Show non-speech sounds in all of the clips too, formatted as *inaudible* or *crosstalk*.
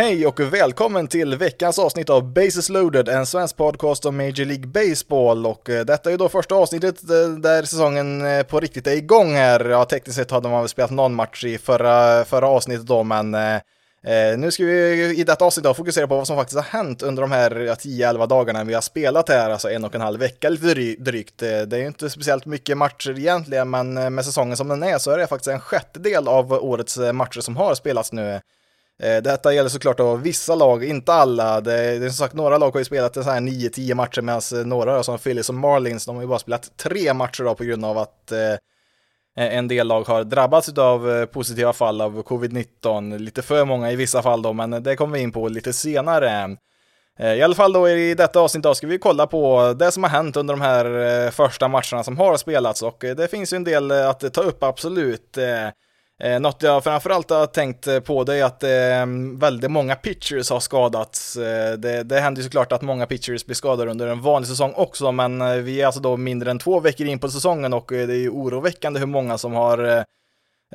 Hej och välkommen till veckans avsnitt av Bases loaded, en svensk podcast om Major League Baseball. Och eh, detta är då första avsnittet eh, där säsongen eh, på riktigt är igång här. Ja, tekniskt sett hade man väl spelat någon match i förra, förra avsnittet då, men eh, nu ska vi i detta avsnitt då fokusera på vad som faktiskt har hänt under de här 10-11 dagarna vi har spelat här, alltså en och en halv vecka lite drygt. Det är ju inte speciellt mycket matcher egentligen, men med säsongen som den är så är det faktiskt en sjättedel av årets matcher som har spelats nu. Eh, detta gäller såklart då vissa lag, inte alla. Det, är, det är som sagt några lag har ju spelat 9-10 matcher medan eh, några då, som Phillies och Marlins, de har ju bara spelat tre matcher då på grund av att eh, en del lag har drabbats av eh, positiva fall av covid-19, lite för många i vissa fall då, men det kommer vi in på lite senare. I alla fall då i detta avsnitt då ska vi kolla på det som har hänt under de här första matcherna som har spelats och det finns ju en del att ta upp absolut. Eh, något jag framförallt har tänkt eh, på det är att eh, väldigt många pitchers har skadats. Eh, det, det händer ju såklart att många pitchers blir skadade under en vanlig säsong också, men eh, vi är alltså då mindre än två veckor in på säsongen och eh, det är ju oroväckande hur många som har eh,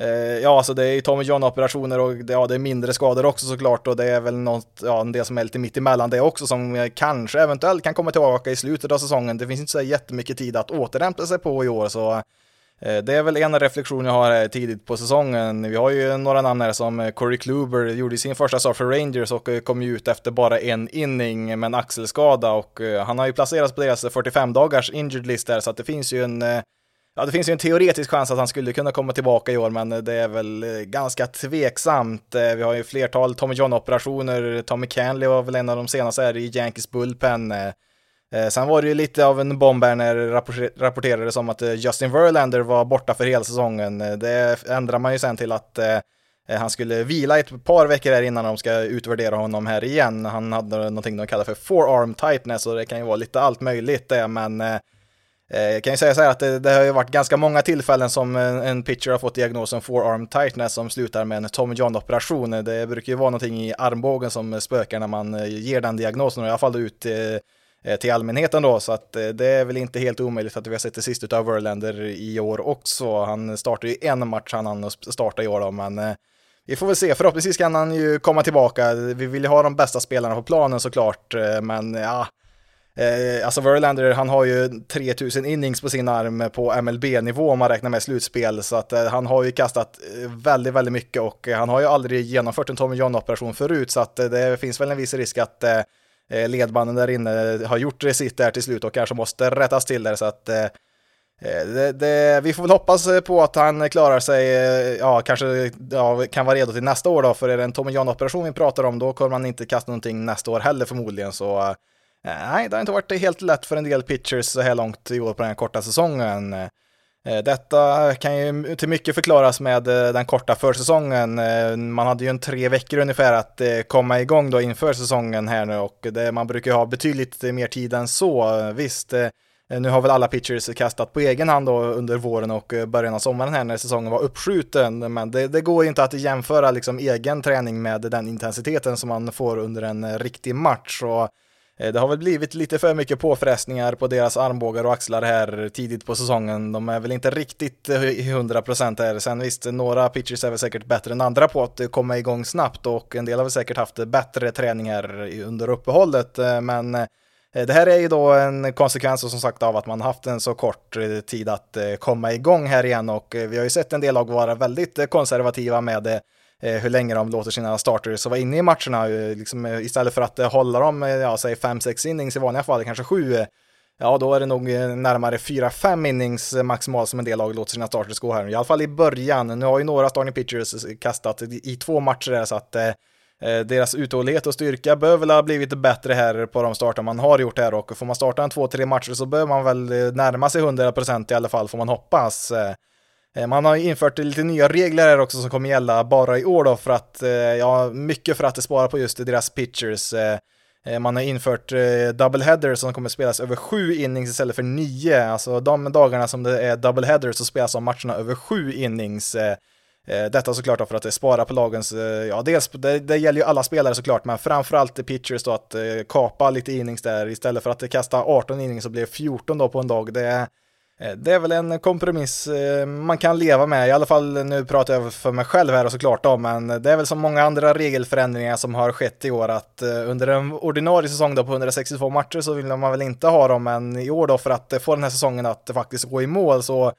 eh, Ja, alltså det är ju Tommy John-operationer och det, ja, det är mindre skador också såklart och det är väl något, ja, en del som är lite mitt emellan det också som kanske eventuellt kan komma tillbaka i slutet av säsongen. Det finns inte så jättemycket tid att återhämta sig på i år så Eh, det är väl en reflektion jag har här tidigt på säsongen. Vi har ju några namn här som eh, Corey Kluber, gjorde sin första start för Rangers och eh, kom ju ut efter bara en inning med en axelskada och han har ju placerats på deras 45 dagars injured list där så att det finns ju en Ja, det finns ju en teoretisk chans att han skulle kunna komma tillbaka i år, men det är väl ganska tveksamt. Vi har ju flertal Tommy John-operationer. Tommy Canley var väl en av de senaste här i Yankees bullpen. Eh, sen var det ju lite av en bomb här när det rapporterades om att eh, Justin Verlander var borta för hela säsongen. Eh, det ändrar man ju sen till att han skulle vila ett par veckor här innan de ska utvärdera honom här igen. Han hade någonting de kallar för forearm tightness och det kan ju vara lite allt möjligt det, men jag kan ju säga så här att det, det, har ju varit ganska många tillfällen som en pitcher har fått diagnosen forearm tightness som slutar med en tom John-operation. Det brukar ju vara någonting i armbågen som spökar när man ger den diagnosen och i alla fall ut Eh, till allmänheten då, så att eh, det är väl inte helt omöjligt att vi har sett det sista av Verlander i år också. Han startar ju en match han hann starta i år då, men eh, vi får väl se, förhoppningsvis kan han ju komma tillbaka. Vi vill ju ha de bästa spelarna på planen såklart, men ja, alltså Verlander, han har ju 3000 innings på sin arm på MLB-nivå om man räknar med slutspel, så att han har ju kastat väldigt, väldigt mycket och han har ju aldrig genomfört en Tommy John-operation förut, så att det finns väl en viss risk att Eh, ledbanden där inne har gjort det sitt där till slut och kanske måste rättas till där så att eh, eh, det, det, vi får väl hoppas på att han klarar sig, ja kanske ja, kan vara redo till nästa år då, för är det en Tommy John-operation vi pratar om då kommer man inte kasta någonting nästa år heller förmodligen, så nej, det har inte varit helt lätt för en del pitchers så här långt i år på den här korta säsongen. Eh, detta kan ju till mycket förklaras med eh, den korta försäsongen. Eh, man hade ju en tre veckor ungefär att komma igång då inför säsongen här nu och det, man brukar ju ha betydligt mer tid än så. Visst, nu har väl alla pitchers kastat på egen hand då under våren och början av sommaren här när säsongen var uppskjuten, men det, det går inte att jämföra liksom egen träning med den intensiteten som man får under en riktig match. Och Eh, det har väl blivit lite för mycket påfrestningar på deras armbågar och axlar här tidigt på säsongen. De är väl inte riktigt eh, 100% här. Sen visst, några pitchers är väl säkert bättre än andra på att komma igång snabbt och en del har väl säkert haft bättre träningar under uppehållet. Eh, men det här är ju då en konsekvens som sagt av att man haft en så kort tid att komma igång här igen och vi har ju sett en del lag vara väldigt konservativa med det Eh, hur länge de låter sina starters vara inne i matcherna. Eh, liksom, eh, istället för att hålla dem, ja, säg 5-6 innings i vanliga fall, kanske 7. Ja, då är det nog närmare 4-5 innings maximalt som en del lag låter sina starters gå här. I alla fall i början. Nu har ju några starting pitchers kastat i två matcher där, så att eh, deras uthållighet och styrka bör väl ha blivit bättre här på de starter man har gjort här och får man starta en två, tre matcher så bör man väl närma sig 100% i alla fall får man hoppas. Eh, man har infört lite nya regler här också som kommer gälla bara i år då för att, eh, ja, mycket för att det sparar på just deras pitchers. Eh, man har infört double headers som kommer spelas över sju innings istället för nio. Alltså de dagarna som det är double headers så spelas de matcherna över sju innings. Detta såklart för att det sparar på lagens, ja dels, det, det gäller ju alla spelare såklart, men framförallt pitchers då att kapa lite innings där istället för att kasta 18 innings så blir det 14 då på en dag. Det, Eh, det är väl en kompromiss eh, man kan leva med, i alla fall nu pratar jag för mig själv här och såklart då, men det är väl som många andra regelförändringar som har skett i år att eh, under en ordinarie säsong då på 162 matcher så vill man väl inte ha dem, men i år då för att få den här säsongen att faktiskt gå i mål så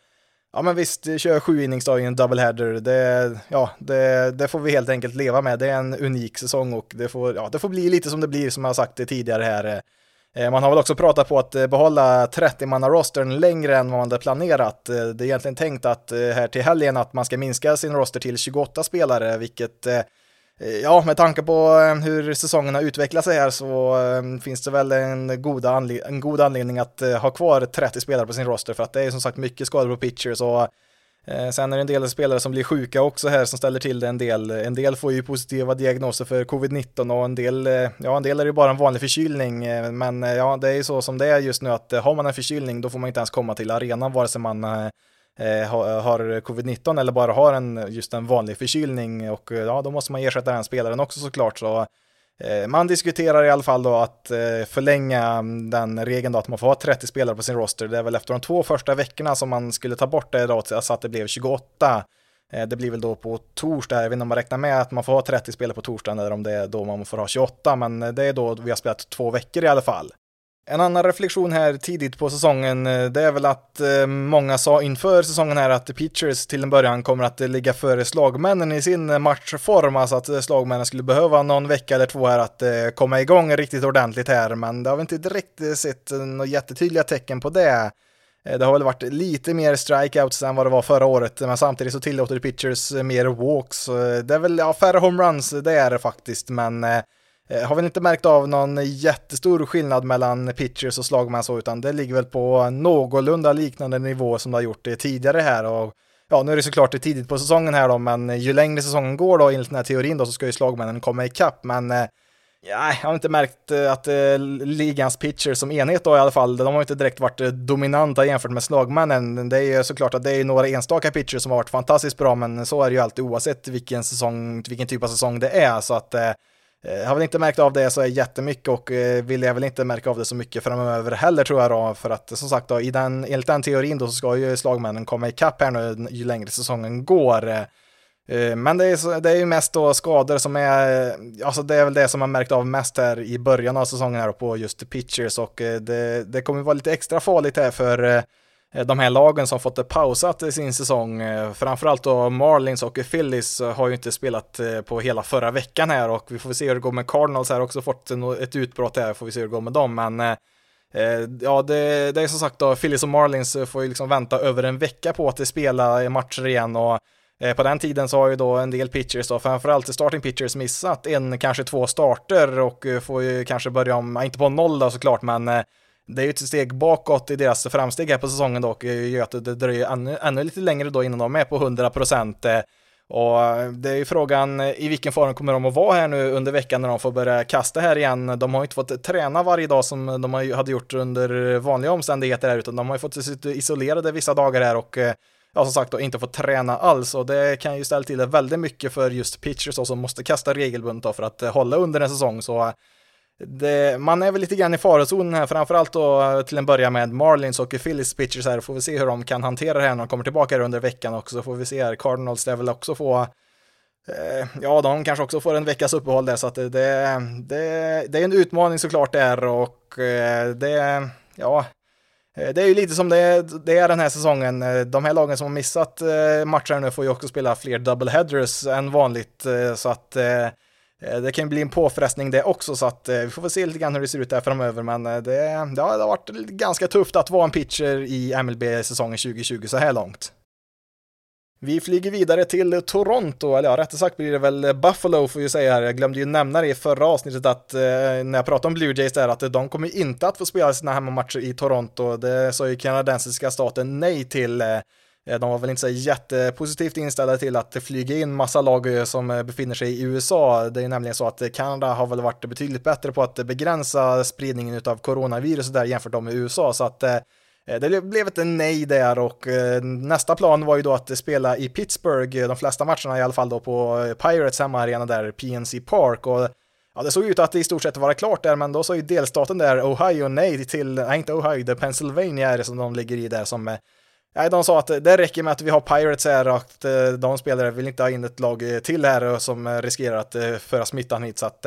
Ja men visst, kör sju innings i en doubleheader, det, ja, det, det, får vi helt enkelt leva med. Det är en unik säsong och det får, ja, det får bli lite som det blir som jag har sagt tidigare här. Eh, man har väl också pratat på att eh, behålla 30-manna-rostern längre än vad man hade planerat. Eh, det är egentligen tänkt att här till helgen att man ska minska sin roster till 28 spelare, vilket Ja, med tanke på hur säsongen har utvecklat sig här så finns det väl en, goda anled en god anledning att ha kvar 30 spelare på sin roster för att det är som sagt mycket skador på pitchers och Eh, sen är det en del spelare som blir sjuka också här som ställer till det en del. En del får ju positiva diagnoser för covid-19 och en del, eh, ja en del är det bara en vanlig förkylning. Eh, men ja, det är ju så som det är just nu att har man en förkylning då får man inte ens komma till arenan vare sig man har covid-19 eller bara har en, just en vanlig förkylning och ja, då måste man ersätta den spelaren också såklart. Så Eh, man diskuterar i alla fall då att eh, förlänga mm, den regeln då att man får ha 30 spelare på sin roster. Det är väl efter de två första veckorna som man skulle ta bort det då så att det blev 28. Eh, det blir väl då på torsdag, jag vet inte om man räknar med att man får ha 30 spelare på torsdagen eller om det är då man får ha 28, men det är då vi har spelat två veckor i alla fall. En annan reflektion här tidigt på säsongen, eh, det är väl att eh, många sa inför säsongen här att pitchers till en början kommer att eh, ligga före slagmännen i sin matchform, alltså att slagmännen skulle behöva någon vecka eller två här att komma igång riktigt ordentligt här, men det har vi inte direkt sett några jättetydliga tecken på det. Det har väl varit lite mer strikeouts än vad det var förra året, men samtidigt så tillåter pitchers mer walks. Det är väl ja, färre homeruns, det är det faktiskt, men Eh, har väl inte märkt av någon jättestor skillnad mellan pitchers och slagmän så, utan det ligger väl på någorlunda liknande nivå som det har gjort det tidigare här. Och ja, nu är det såklart det tidigt på säsongen här då, men ju längre säsongen går då enligt den här teorin då så ska ju slagmännen komma ikapp, men eh, Ja, jag har inte märkt eh, att eh, ligans pitchers som enhet då i alla fall, de har inte direkt varit dominanta jämfört med slagmännen. Det är ju såklart att det är några enstaka pitchers som har varit fantastiskt bra, men så är det ju alltid oavsett vilken säsong, vilken typ av säsong det är, så att Eh, Eh, har väl inte märkt av det så jättemycket och eh, vill jag väl inte märka av det så mycket framöver heller tror jag då. För att som sagt då, i den, enligt den teorin då så ska ju slagmännen komma ikapp här nu ju längre säsongen går. Eh, men det är, det är ju mest då skador som är, alltså det är väl det som man märkt av mest här i början av säsongen här på just pitchers och det, det kommer vara lite extra farligt här för Eh, de här lagen som fått det pausat i sin säsong, eh, framförallt då Marlins och Phillies eh, har ju inte spelat på hela förra veckan här och vi får se hur det går med Cardinals här också fått ett utbrott här, får vi se hur det går med dem, men Ja, det, det är som sagt då, Phillies och Marlins får ju liksom vänta över en vecka på att spela matcher igen och på den tiden så har ju då en del pitchers då, framförallt starting pitchers missat en, kanske två starter och får ju kanske börja om, inte på noll då såklart, men det är ju ett steg bakåt i deras framsteg här på säsongen dock, eh, gör att det dröjer ännu, ännu lite längre då innan de är på 100 procent. Eh, och eh, det är ju frågan i vilken form kommer de att vara här nu under veckan när de får börja kasta här igen. De har ju inte fått träna varje dag som de hade gjort under vanliga omständigheter här, utan de har ju fått sitta isolerade vissa dagar här och ja, som sagt då inte fått träna alls och det kan ju ställa till det väldigt mycket för just pitchers då, som måste kasta regelbundet då för att hålla under en säsong. Så det, man är väl lite grann i farozonen här, framförallt då till en början med Marlins och Phillies pitchers här, får vi se hur de kan hantera det här när de kommer tillbaka under veckan också, får vi se här, Cardinals det väl också få eh, Ja, de kanske också får en veckas uppehåll där, så att det, det, det, är en utmaning såklart där och eh, det, ja, eh, det är ju lite som det är, det är den här säsongen. Eh, de här lagen som har missat eh, matcher nu får ju också spela fler double headers än vanligt, så att Eh, Eh, det kan bli en påfrestning det också, så att eh, vi får väl se lite grann hur det ser ut där framöver, men eh, det, det har varit ganska tufft att vara en pitcher i MLB säsongen 2020 så här långt. Vi flyger vidare till Toronto, eller ja, rättare sagt blir det väl Buffalo får vi säga här. Jag glömde ju nämna det i förra avsnittet att eh, när jag pratade om Blue Jays där att de kommer inte att få spela sina hemmamatcher i Toronto. Det sa ju kanadensiska staten nej till. Eh, Eh, de var väl inte så jättepositivt inställda till att flyga in massa lag eh, som eh, befinner sig i USA. Det är nämligen så att Kanada har väl varit betydligt bättre på att begränsa spridningen av coronavirus där jämfört med USA, så att det blev ett nej där och nästa plan var ju då att spela i Pittsburgh, de flesta matcherna i alla fall då på Pirates hemmaarena där, PNC Park. Och Ja, det såg ut att det i stort sett var klart där, men då sa ju delstaten där, Ohio, nej till, nej inte Ohio, det är Pennsylvania är det som de ligger i där som, nej de sa att det räcker med att vi har Pirates här och att eh, de spelare vill inte ha in ett lag eh, till här som eh, riskerar att föra smittan hit, så att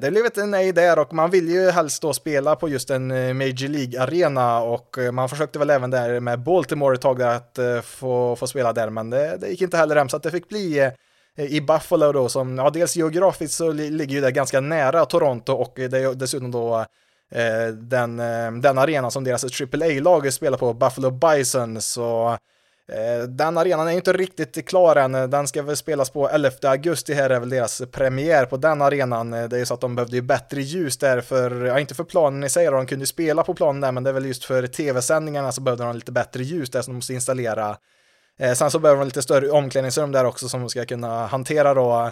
det blev ett nej där och man vill ju helst då spela på just en Major League-arena och man försökte väl även där med Baltimore ett tag där att få, få spela där, men det, det gick inte heller hem. Så att det fick bli i Buffalo då som, ja dels geografiskt så ligger ju det ganska nära Toronto och det är dessutom då Eh, den, eh, den arena som deras AAA-lag spelar på, Buffalo Bison, så eh, den arenan är ju inte riktigt klar än, den ska väl spelas på 11 augusti här är väl deras premiär på den arenan. Det är ju så att de behövde ju bättre ljus där för, ja inte för planen i sig de kunde ju spela på planen där men det är väl just för tv-sändningarna så behövde de lite bättre ljus där som de måste installera. Sen så behöver de lite större omklädningsrum där också som ska kunna hantera då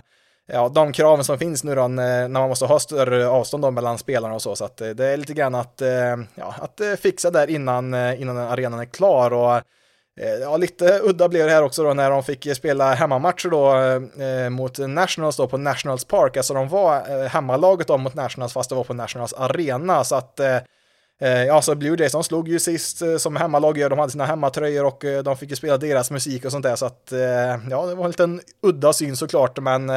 ja, de kraven som finns nu då när man måste ha större avstånd då mellan spelarna och så. Så att eh, det är lite grann att, eh, ja, att eh, fixa där innan, innan arenan är klar. Och, ja, lite udda blev det här också då när de fick spela hemmamatcher då mot Nationals då på Nationals Park. Alltså de var hemmalaget då mot Nationals fast det var på Nationals arena. Så att Eh, ja, så Blue Jays, de slog ju sist som hemmalag gör, de hade sina hemmatröjor och de fick ju spela deras musik och sånt där, så att ja, det var en liten udda syn såklart, men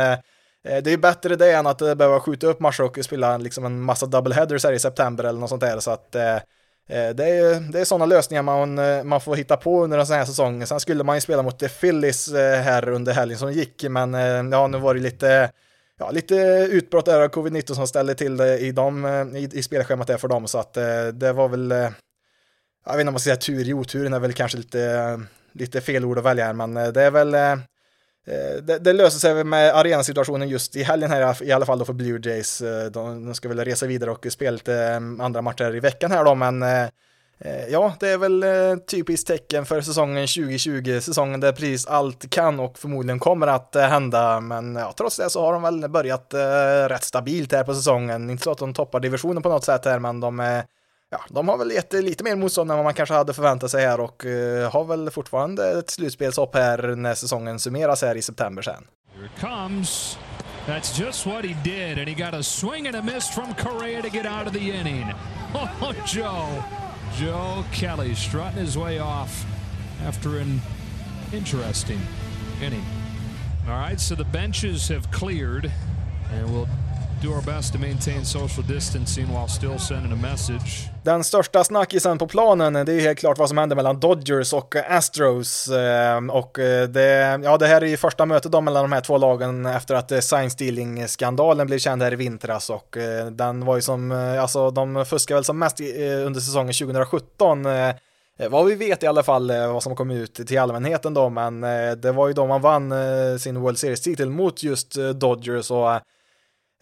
Eh, det är bättre det än att eh, behöva skjuta upp matcher och spela liksom en massa double headers här i september eller något sånt där, så att eh, det är, det är sådana lösningar man, man får hitta på under en sån här säsong. Sen skulle man ju spela mot The Phillies här under helgen som gick, men ja, nu var det lite ja, lite utbrott där av covid-19 som ställde till det i, dem, i, i spelschemat där för dem, så att det var väl, jag vet inte om man ska säga tur i oturen är väl kanske lite, lite fel ord att välja här, men det är väl, Eh, det, det löser sig med arenasituationen just i helgen här i alla fall då för Blue Jays. Eh, de, de ska väl resa vidare och spela lite eh, andra matcher i veckan här då, men ja, det är väl typiskt tecken för säsongen 2020, säsongen där precis allt kan och förmodligen kommer att hända, men ja, trots det så har de väl börjat rätt stabilt här på säsongen. Inte så att de toppar divisionen på något sätt här, men de är Ja, de har väl gett lite mer motstånd än vad man kanske hade förväntat sig här och eh, har väl fortfarande ett slutspelshopp här när säsongen summeras här i september sen. Here it comes. That's just what he did and he got a swing and a miss from Correa to get out of the inning. *laughs* Oh, Joe. Joe Kelly strutting his way off after an interesting inning. All right, so the benches have cleared, and we'll do our best to maintain social distancing while still sending a message. Den största snackisen på planen, det är helt klart vad som händer mellan Dodgers och Astros. Ehm, och eh, det, ja, det här är ju första mötet då mellan de här två lagen efter att eh, sign stealing-skandalen blev känd här i vintras och eh, den var ju som, alltså de fuskade väl som mest under säsongen 2017 vad vi vet i alla fall vad som kom ut till allmänheten då, men det var ju då man vann sin World Series-titel mot just Dodgers och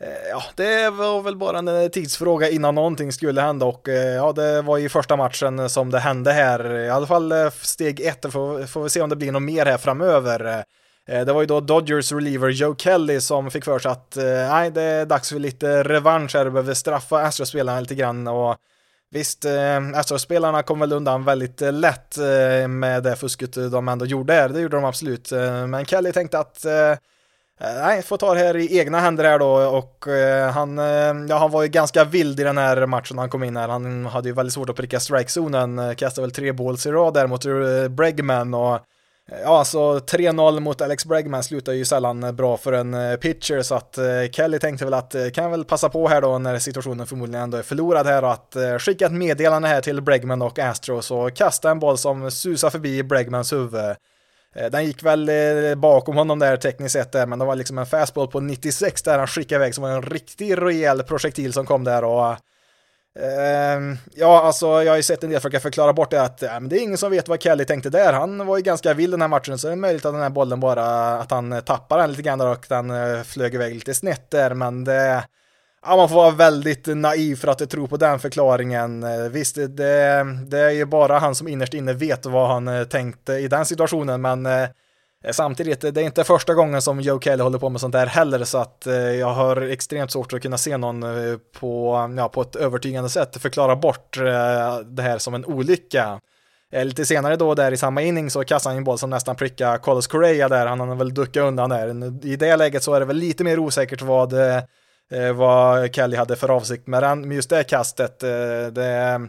Eh, ja, det var väl bara en eh, tidsfråga innan någonting skulle hända och eh, ja, det var i första matchen som det hände här. I alla fall steg ett, får, får vi se om det blir något mer här framöver. Det var ju då Dodgers reliever Joe Kelly som fick för sig att nej, det är dags för lite revansch här, behöver straffa Astros-spelarna lite grann och Visst, Astros-spelarna kom väl undan väldigt lätt med det fusket de ändå gjorde här, det gjorde de absolut. Men Kelly tänkte att Eh, nej, får ta det här i egna händer här då och eh, han, eh, ja, han var ju ganska vild i den här matchen när han kom in här. Han hade ju väldigt svårt att pricka strikezonen, eh, kastade väl tre balls i rad där mot eh, Bregman och ja, alltså 3-0 mot Alex Bregman slutar ju sällan bra för en pitcher så att Kelly tänkte väl att kan jag väl passa på här då när situationen förmodligen ändå är förlorad här och att skicka ett meddelande här till Bregman och Astros och kasta en boll som susar förbi Bregmans huvud. Eh, den gick väl eh, bakom honom där tekniskt sett där, men det var liksom en fastball på 96 där han skickade iväg som var en riktig rejäl projektil som kom där och Uh, ja, alltså jag har ju sett en del försöka förklara bort det att äh, det är ingen som vet vad Kelly tänkte där. Han var ju ganska vild den här matchen, så det är möjligt att den här bollen bara, att han tappar den lite grann där och den uh, eh, flög iväg lite snett där, men det, Ja, man får vara väldigt naiv för att tro på den förklaringen. Eh, visst, det, det är ju bara han som innerst inne vet vad han eh, tänkte i den situationen, men eh, samtidigt, det är inte första gången som Joe Kelly håller på med sånt där heller, så att jag har extremt svårt att kunna se någon på, ja, på ett övertygande sätt förklara bort det här som en olycka. Lite senare då där i samma inning så kastar han en boll som nästan prickar Carlos Correa där, han har väl duckat undan där. I det läget så är det väl lite mer osäkert vad, Eh, vad Kelly hade för avsikt med, den, med just det kastet. Eh, det,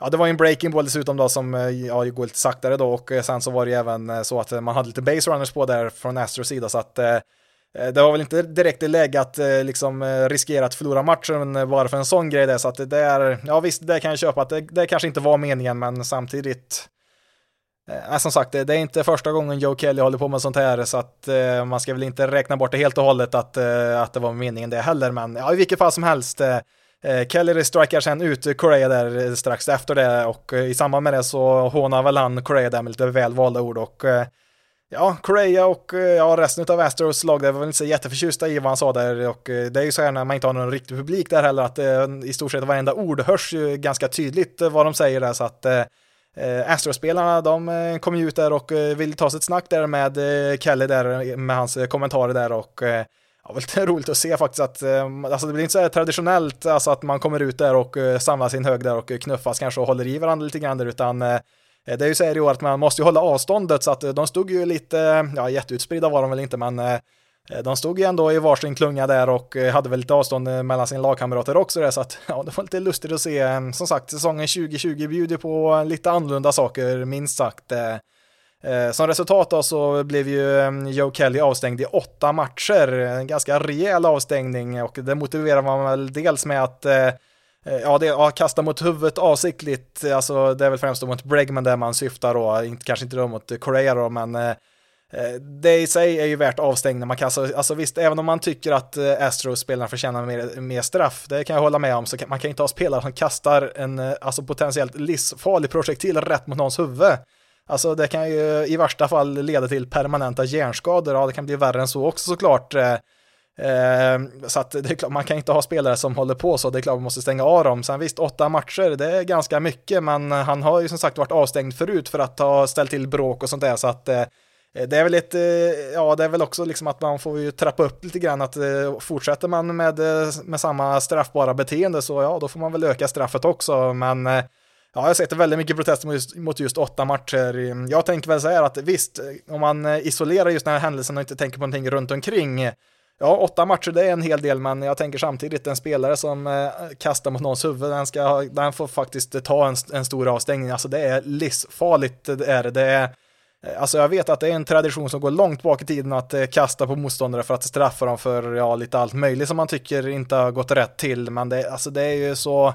ja, det var en breaking ball dessutom då som eh, ja, går lite saktare då. Och eh, sen så var det ju även så att man hade lite base runners på där från Astros sida. Så att det var väl inte direkt i läge att liksom riskera att förlora matchen bara för en sån grej där, så att det är, ja visst, det kan jag köpa att det, det kanske inte var meningen, men samtidigt, eh, som sagt, det, är inte första gången Joe Kelly håller på med sånt här, så att eh, man ska väl inte räkna bort det helt och hållet att, eh, att det var meningen det heller, men ja, i vilket fall som helst, eh, eh Kelly strikar sen ut Correa där eh, strax efter det och eh, i samband med det så hånar väl han Correa där med lite väl valda ord och ja, Correa och ja, resten av Astros lag där var väl inte så jätteförtjusta i vad han sa där och det är ju så här när man inte har någon riktig publik där heller att eh, i stort sett varenda ord hörs ju ganska tydligt vad de säger där så att eh, Astro-spelarna, de eh, kom ju ut där och eh, ville ta sig ett snack där med eh, Kelly där med hans kommentarer där och ja, *laughs* väldigt roligt att se faktiskt att alltså det blir inte så här traditionellt alltså att man kommer ut där och samlar sin hög där och knuffas kanske och håller i varandra lite grann där utan det är ju så här i år att man måste ju hålla avståndet så att de stod ju lite, ja jätteutspridda var de väl inte men Eh, de stod ju ändå i varsin klunga där och eh, hade väl lite avstånd eh, mellan sina lagkamrater också där, så att *laughs* ja, det var lite lustigt att se. Som sagt, säsongen 2020 bjuder på lite annorlunda saker, minst sagt. Som resultat då så blev ju Joe Kelly avstängd i åtta matcher, en ganska rejäl avstängning och det motiverar man väl dels med att ja, det ja, kasta mot huvudet avsiktligt, alltså det är väl främst mot Bregman där man syftar då, kanske inte då mot Correa då, men eh, Eh, det i sig är ju värt avstängning. Man kan alltså, alltså visst, även om man tycker att eh, Astros-spelarna förtjänar mer, mer straff, det kan jag hålla med om, så kan, man kan inte ha spelare som kastar en eh, alltså potentiellt livsfarlig projektil rätt mot någons huvud. Alltså det kan ju i värsta fall leda till permanenta hjärnskador, ja det kan bli värre än så också såklart. Eh, eh, så att det är klart, man kan inte ha spelare som håller på så, det är klart man måste stänga av dem. Sen visst, åtta matcher, det är ganska mycket, men han har ju som sagt varit avstängd förut för att ha ställt till bråk och sånt där, så att eh, Eh, det är väl ett, eh, ja det är väl också liksom att man får ju trappa upp lite grann att eh, fortsätter man med, med samma straffbara beteende så ja, då får man väl öka straffet också, men Ja, jag har sett väldigt mycket protester mot just, mot just åtta matcher. Jag tänker väl så här att visst, om man isolerar just den här händelsen och inte tänker på någonting runt omkring, Ja, åtta matcher det är en hel del, men jag tänker samtidigt en spelare som kastar mot någons huvud, den, ska, den får faktiskt ta en, en stor avstängning. Alltså det är livsfarligt, det är det. Är, Eh, alltså jag vet att det är en tradition som går långt bak i tiden att eh, kasta på motståndare för att straffa dem för ja, lite allt möjligt som man tycker inte har gått rätt till, men det, alltså det är ju så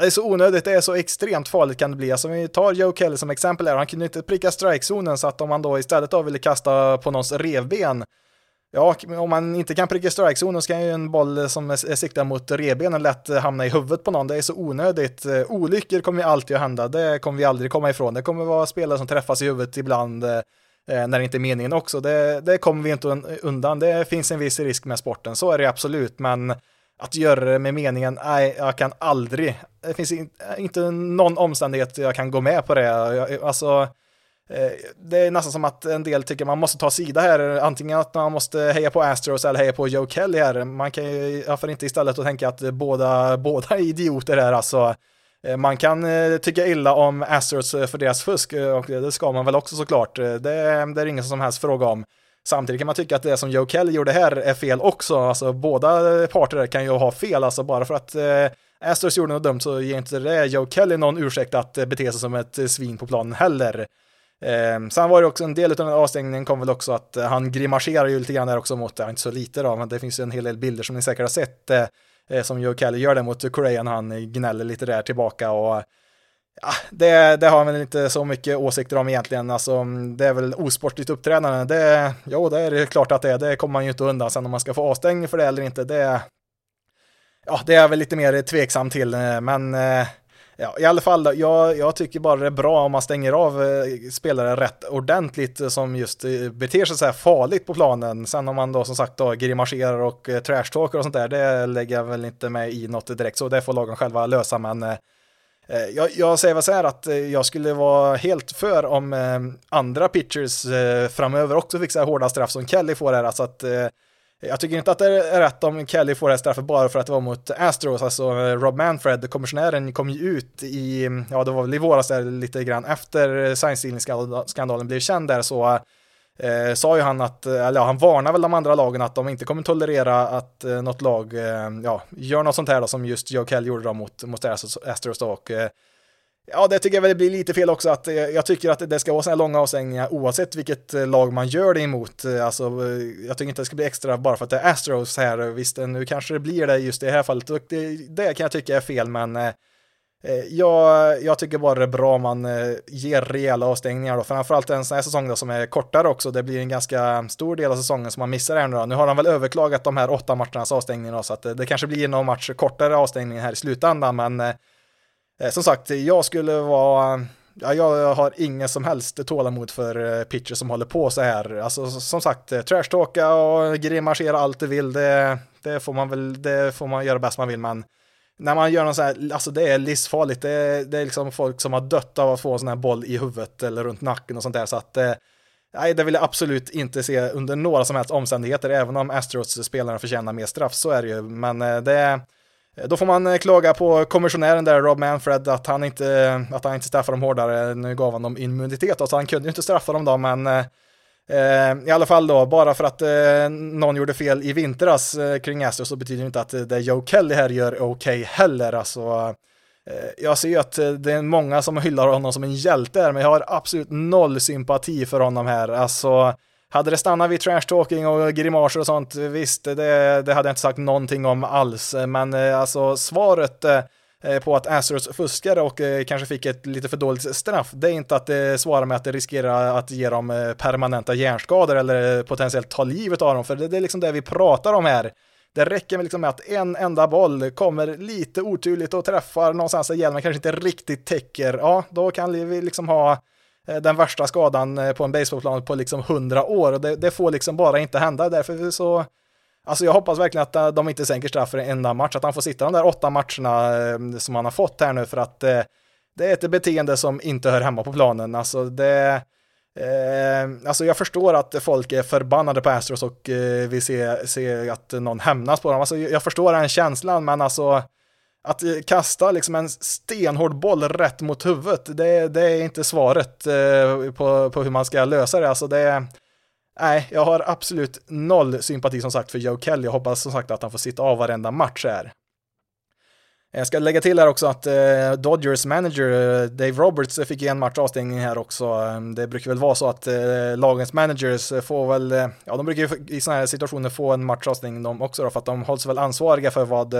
det är så onödigt, det är så extremt farligt kan det bli. Alltså om vi tar Joe Kelly som exempel här, han kunde inte pricka strikezonen så att om man då istället då ville kasta på någons revben Ja, om man inte kan pricka strikezonen så kan ju en boll som är siktad mot rebenen lätt hamna i huvudet på någon. Det är så onödigt. Eh, olyckor kommer ju alltid att hända, det kommer vi aldrig komma ifrån. Det kommer vara spelare som träffas i huvudet ibland eh, när det inte är meningen också. Det, det kommer vi inte undan. Det finns en viss risk med sporten, så är det absolut, men att göra det med meningen, nej, jag kan aldrig. Det finns inte någon omständighet jag kan gå med på det. Alltså, Eh, det är nästan som att en del tycker man måste ta sida här, antingen att man måste heja på Astros eller heja på Joe Kelly här. Man kan ju, varför inte istället att tänka att båda, *laughs* båda är idioter här alltså. Eh, man kan eh, tycka illa om Astros för deras fusk och det ska man väl också såklart. Det, det är ingen som helst fråga om. Samtidigt kan man tycka att det som Joe Kelly gjorde här är fel också. Alltså båda parter kan ju ha fel, alltså bara för att Astros gjorde något dumt så ger inte det Joe Kelly någon ursäkt att bete sig som ett svin på planen heller. Eh, sen var det också en del av den avstängningen kom väl också att eh, han grimaserar ju lite grann där också mot, ja, inte så lite då, men det finns ju en hel del bilder som ni säkert har sett eh, eh som Joe Kelly gör det mot Korean, han gnäller lite där tillbaka och ja, det, det har man inte så mycket åsikter om egentligen, alltså mm, det är väl osportligt uppträdande, det, jo det är det klart att det är, det kommer man ju inte undan sen om man ska få avstängning för det eller inte, det, ja det är jag väl lite mer tveksam till, eh, men eh, Ja, i alla fall, jag, jag tycker bara det är bra om man stänger av eh, spelare rätt ordentligt eh, som just eh, beter sig så här farligt på planen. Sen om man då som sagt då grimaserar och eh, och sånt där, det lägger jag väl inte med i något direkt, så det får lagen själva lösa, men eh, eh jag, jag, säger väl så här att eh, jag skulle vara helt för om eh, andra pitchers framöver också fick så här hårda straff som Kelly får här, alltså att jag tycker inte att det är rätt om Kelly får det här straffet bara för att det var mot Astros, alltså Rob Manfred, kommissionären, kom ju ut i, ja det var väl i våras där lite grann efter signstealing-skandalen blev känd där så eh, sa ju han att, eller ja, han varnar väl de andra lagen att de inte kommer tolerera att eh, något lag, eh, ja, gör något sånt här då som just Joe Kelly gjorde då mot, mot Astros då och eh, Ja, det tycker jag väl blir lite fel också. att eh, Jag tycker att det ska vara sådana här långa avstängningar oavsett vilket eh, lag man gör det emot. Eh, alltså, jag tycker inte det ska bli extra bara för att det är Astros här. Visst, nu kanske det blir det just i det här fallet. Det, det kan jag tycka är fel, men eh, jag, jag tycker bara det är bra om man eh, ger rejäla avstängningar. Då. Framförallt en sån här säsong då, som är kortare också. Det blir en ganska stor del av säsongen som man missar här nu. Då. Nu har han väl överklagat de här åtta matchernas avstängningar, så att det, det kanske blir någon match kortare avstängning här i slutändan, men Eh, Eh, som sagt, jag skulle vara Ja, jag har ingen som helst tålamod för eh, pitcher som håller på så här. Alltså som sagt, eh, trashtalka och grimasera allt du vill, det, det, får man väl, det får man göra bäst man vill, men när man gör något så här, alltså det är livsfarligt, det är, det är liksom folk som har dött av att få en sån här boll i huvudet eller runt nacken och sånt där, så att nej, det vill jag absolut inte se under några som helst omständigheter, även om Astros spelarna förtjänar mer straff, så är det ju, men det är Eh, då får man eh, klaga på kommissionären där, Rob Manfred, att han inte, eh, att han inte straffade dem hårdare. Nu gav han dem immunitet, så han kunde ju inte straffa dem då, men eh, eh, i alla fall då, bara för att eh, någon gjorde fel i vintras eh, kring Astros så betyder det inte att det Joe Kelly här gör okej okay heller. Alltså, eh, jag ser ju att det är många som hyllar honom som en hjälte här, men jag har absolut noll sympati för honom här. Alltså, hade det stannat vid trash talking och grimaser och sånt, visst, det, det hade jag inte sagt någonting om alls, men eh, alltså svaret eh, på att Astros fuskade och eh, kanske fick ett lite för dåligt straff, det är inte att det svarar med att det riskerar att ge dem permanenta hjärnskador eller potentiellt ta livet av dem, för det är liksom det vi pratar om här. Det räcker med, liksom med att en enda boll kommer lite oturligt och träffar någonstans där hjälmen kanske inte riktigt täcker, ja, då kan vi liksom ha Eh, den värsta skadan eh, på en baseballplan på liksom hundra år och det, det, får liksom bara inte hända. Därför så, alltså jag hoppas verkligen att eh, de inte sänker straff för en enda match, att han får sitta de där åtta matcherna som han har fått här nu för att det är ett beteende som inte hör hemma på planen. Alltså det, eh, alltså jag förstår att folk är förbannade på Astros och eh, vill se, se att någon hämnas på dem. Alltså jag förstår den känslan, men alltså att eh, kasta liksom en stenhård boll rätt mot huvudet, det, det är inte svaret eh, på, på hur man ska lösa det. Alltså det nej, jag har absolut noll sympati som sagt för Joe Kelly. Jag hoppas som sagt att han får sitta av varenda match här. Jag ska lägga till här också att eh, Dodgers manager eh, Dave Roberts eh, fick en match avstängning här också. Ehm, det brukar väl vara så att eh, lagens managers får väl, ja de brukar ju i sådana här situationer få en match avstängning de också då, för att de hålls väl ansvariga för vad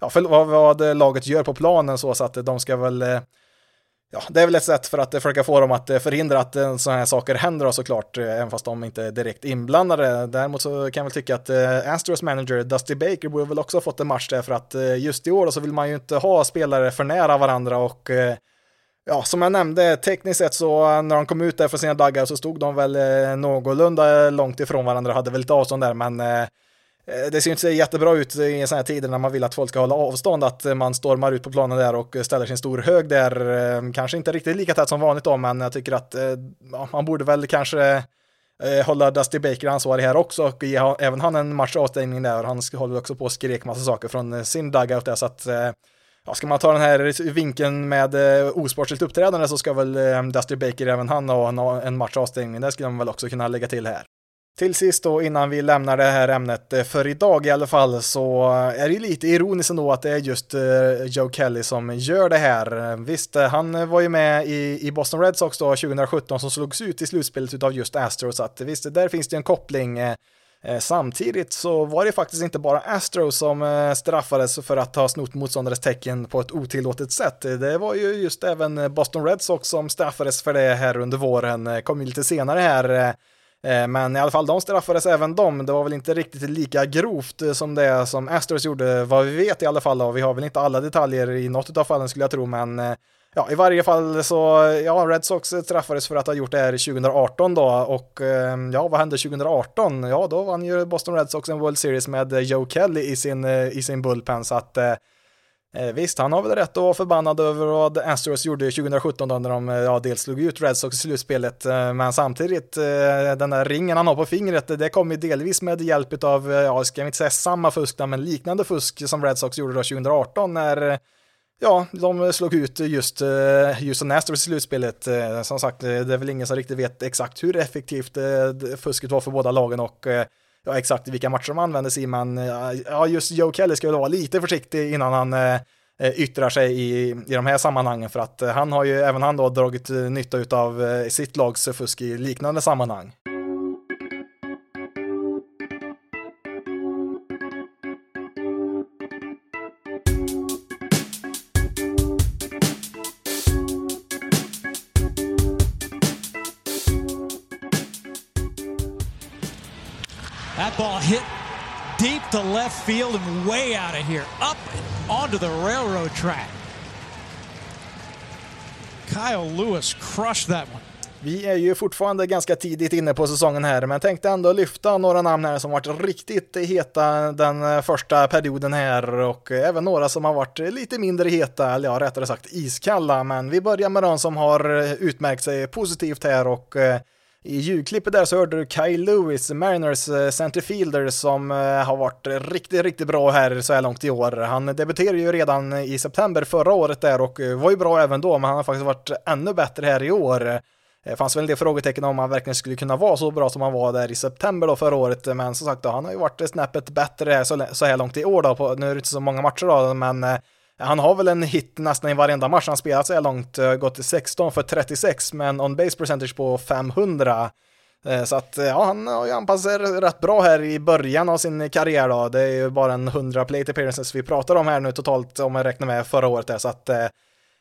ja, för vad, vad laget gör på planen så, så att de ska väl eh, Ja, det är väl ett sätt för att försöka få dem att eh, förhindra att eh, sådana här saker händer såklart, även fast de inte är direkt inblandade. Däremot så kan jag väl tycka att Astros manager Dusty Baker borde väl också ha fått en match där för att just i år så vill man ju inte ha spelare för nära varandra och ja, som jag nämnde, tekniskt sett så när de kom ut där för sina dagar så stod de väl någorlunda långt ifrån varandra, hade väl lite avstånd där, men Eh, Eh, det ser inte så jättebra ut i sådana här tider när man vill att folk ska hålla avstånd, att man stormar ut på planen där och ställer sin stor hög där. Eh, kanske inte riktigt lika tätt som vanligt då, men jag tycker att eh, ja, man borde väl kanske hålla Dusty Baker ansvarig här också och ge även han en match avstängning där. Han håller också på och skrek massa saker från sin dugout där, så att ja, ska man ta den här vinkeln med osportsligt uppträdande så ska väl Dusty Baker även han ha en match avstängning. Det skulle man väl också kunna lägga till här. Till sist då innan vi lämnar det här ämnet eh, för idag i alla fall så eh, är det ju lite ironiskt ändå att det är just eh, Joe Kelly som gör det här. Visst, han var ju med i, Boston Red Sox då 2017 som slogs ut i slutspelet av just Astros, så att visst, där finns det en koppling. Samtidigt så var det faktiskt inte bara Astros som straffades för att ha snott motståndares tecken på ett otillåtet sätt. Det var ju just även Boston Red Sox som straffades för det här under våren, kom ju lite senare här Eh, men i alla fall, de straffades även de. Det var väl inte riktigt lika grovt eh, som det som Astros gjorde, vad vi vet i alla fall. Och vi har väl inte alla detaljer i något av fallen skulle jag tro, men eh, ja, i varje fall så, ja, Red Sox straffades för att ha gjort det här 2018 då och ja, vad hände 2018? Ja, då vann ju Boston Red Sox en World Series med Joe Kelly i sin, i sin bullpen, så att Eh, visst, han har väl rätt att vara förbannad över vad Astros gjorde 2017 då när de eh, ja, dels slog ut Red Sox i slutspelet, eh, men samtidigt eh, den där ringen han har på fingret, det kom ju delvis med hjälp av, ja, ska jag inte säga samma fusk, men liknande fusk som Red Sox gjorde då 2018 när Ja, de slog ut just Houston Astros i slutspelet. Som sagt, det är väl ingen som riktigt vet exakt hur effektivt fusket var för båda lagen och ja, exakt vilka matcher de användes i, men ja, just Joe Kelly ska väl vara lite försiktig innan han eh, eh, yttrar sig i, i de här sammanhangen för att eh, han har ju även han då dragit nytta av eh, sitt lags fusk i liknande sammanhang. Hit deep to left field and way out of here, up onto the railroad track. Kyle Lewis crushed that one. Vi är ju fortfarande ganska tidigt inne på säsongen här, men tänkte ändå lyfta några namn här som varit riktigt heta den eh, första perioden här och även några som har varit lite mindre heta, eller ja, rättare sagt iskalla. Men vi börjar med de som har eh, utmärkt sig positivt här och eh, i ljudklippet där så hörde du Kyle Lewis, Mariners eh, centerfielder som eh, har varit riktigt, riktigt bra här så här långt i år. Han debuterade ju redan i september förra året där och eh, var ju bra även då, men han har faktiskt varit ännu bättre här i år. Det fanns väl en del frågetecken om han verkligen skulle kunna vara så bra som han var där i september då förra året, men som sagt då, han har ju varit snäppet bättre så här långt i år då, på, nu är det inte så många matcher då, men han har väl en hit nästan i varenda match han spelat så här långt, eh, gått till 16 för 36 men on base percentage på 500. Eh, så att eh, ja, han har ju anpassat sig rätt bra här i början av sin karriär då. Det är ju bara en 100 plate appearances vi pratar om här nu totalt om man räknar med förra året där. Så att det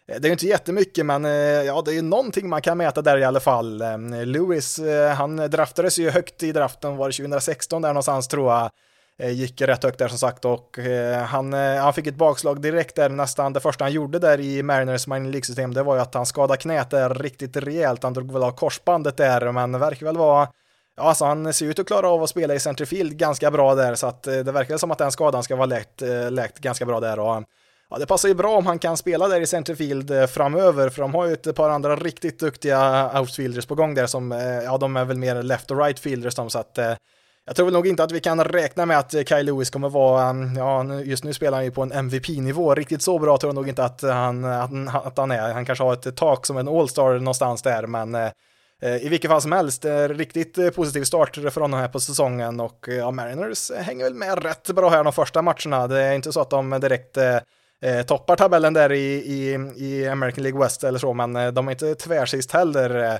är ju inte jättemycket, men ja, det är ju någonting man kan mäta där i alla fall. Lewis, han draftades ju högt i draften, var det 2016 där någonstans tror jag. Eh, gick rätt högt där som sagt och eh, han, eh, han fick ett bakslag direkt där nästan det första han gjorde där i Mariners Mining League-system det var ju att han skadade knät där riktigt rejält, han drog väl av korsbandet där men verkar väl vara Ja, alltså han ser ut att klara av att spela i centerfield ganska bra där, så att det verkar som att den skadan ska vara läkt, läkt ganska bra där. Och, ja, det passar ju bra om han kan spela där i centerfield framöver, för de har ju ett par andra riktigt duktiga outfielders på gång där som, ja, de är väl mer left och right fielders de, så att jag tror väl nog inte att vi kan räkna med att eh, Kyle Lewis kommer vara, mm, ja just nu spelar han ju på en MVP-nivå, riktigt så bra tror jag nog inte att han, att, han är. Han kanske har ett tak som en All-star någonstans där, men eh, eh i vilket fall som helst, eh, riktigt positiv start för honom här på säsongen och ja, Mariners hänger väl med rätt bra här de första matcherna. Det är inte så att de direkt eh, toppar tabellen där i, i, i American League West eller så, men de är inte tvärsist heller.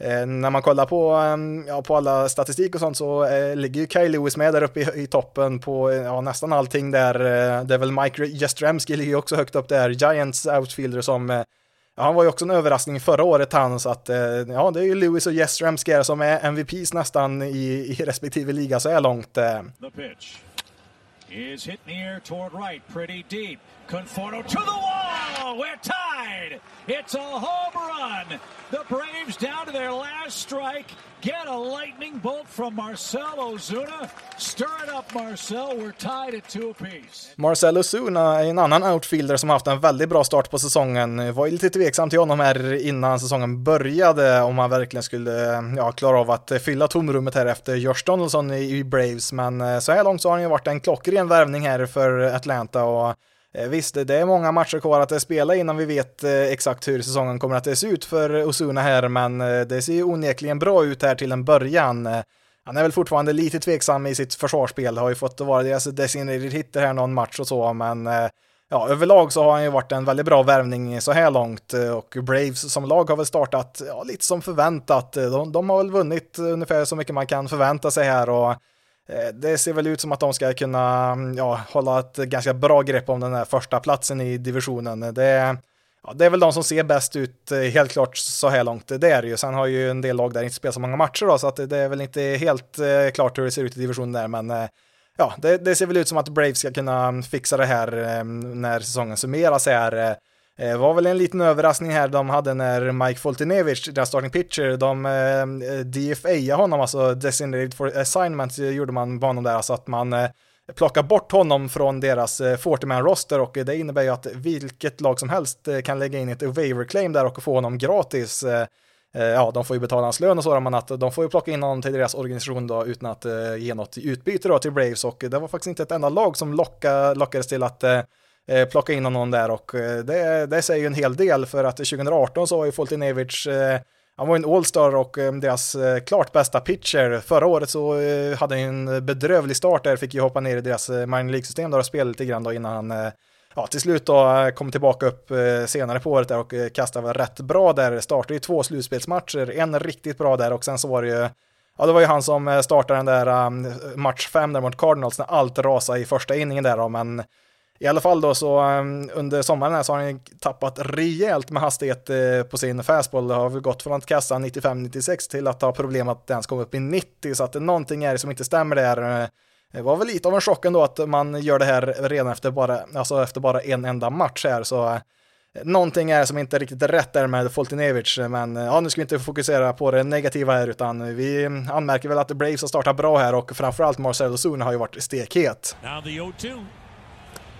Eh, när man kollar på, ehm, ja, på alla statistik och sånt så eh, ligger ju Kyle Lewis med där uppe i, i toppen på eh, ja, nästan allting där. Eh, det är väl Mike Jastrzemski ligger också högt upp där, Giants outfielder som eh, Ja, han var ju också en överraskning förra året han, så att eh, ja, det är ju Lewis och Jastrzemski som är MVPs nästan i, i respektive liga så här långt. Eh. The pitch is hit near toward right, pretty deep. Conforto to the now. We're tied. It's a home run. The Braves down to their last strike. Get a lightning bolt from Marcel Ozuna. Stir it up Marcel. We're tied at two apiece. Marcel Ozuna är en annan outfielder som haft en väldigt bra start på säsongen. Var lite tveksam till honom här innan säsongen började om han verkligen skulle ja, klara av att fylla tomrummet här efter Josh Donaldson i Braves. Men eh, så här långt så har han ju varit en klockren värvning här för Atlanta och Eh, visst, det är många matcher kvar att spela innan vi vet eh, exakt hur säsongen kommer att se ut för Osuna här, men eh, det ser ju onekligen bra ut här till en början. Han är väl fortfarande lite tveksam i sitt försvarsspel, har ju fått vara deras designated hitter här någon match och så, men ja, överlag så har han ju varit en väldigt bra värvning så här långt och Braves som lag har väl startat ja, lite som förväntat. De, de har väl vunnit ungefär så mycket man kan förvänta sig här och Eh, det ser väl ut som att de ska kunna mm, ja, hålla ett ganska bra grepp om den här första platsen i divisionen. Eh, det, ja, det är väl de som ser bäst ut eh, helt klart så här långt. Det är det ju. Sen har ju en del lag där inte spelat så många matcher då, så att det är väl inte helt klart hur det ser ut i divisionen där, men ja, det, det, ser väl ut som att Braves ska kunna mm, fixa det här när säsongen summeras här. Det eh, var väl en liten överraskning här de hade när Mike Foltynewicz, deras starting pitcher, de eh, DFA honom, alltså designated for assignment eh, gjorde man på honom där, alltså att man eh, plockar bort honom från deras eh, 40-man roster och det innebär ju att vilket lag som helst eh, kan lägga in ett waiver claim där och få honom gratis. Ja, de får ju betala hans lön och så, men att de får ju plocka in honom till deras organisation då utan att ge något utbyte då till Braves och det var faktiskt inte ett enda lag som locka, lockades till att eh, plocka in honom där och eh, det, det säger ju en hel del för att 2018 så var ju Foltynewicz eh, han var en All-star och eh, deras eh, klart bästa pitcher. Förra året så eh, hade han en bedrövlig start där, fick ju hoppa ner i deras eh, minor League-system där och spela lite grann då innan han ja, till slut då kom tillbaka upp senare på året där och kastade rätt bra där. Startade ju två slutspelsmatcher, en riktigt bra där och sen så var det ju Ja, det var ju han som startade den där match 5 där mot Cardinals när allt rasade i första inningen där då, men i alla fall då så ehm, under sommaren här så har han tappat rejält med hastighet eh, på sin fastball. Det har väl gått från att kasta 95-96 till att ha problem att den komma upp i 90 så att någonting är det som inte stämmer där. Eh, det var väl lite av en chock ändå att man gör det här redan efter bara, alltså efter bara en enda match här så eh, någonting är som inte riktigt är rätt där med Foltinevic. men ja, nu ska vi inte fokusera på det negativa här, utan vi anmärker väl att Braves har startat bra här och framförallt Marcelo Zuna har ju varit stekhet. Now the 0-2.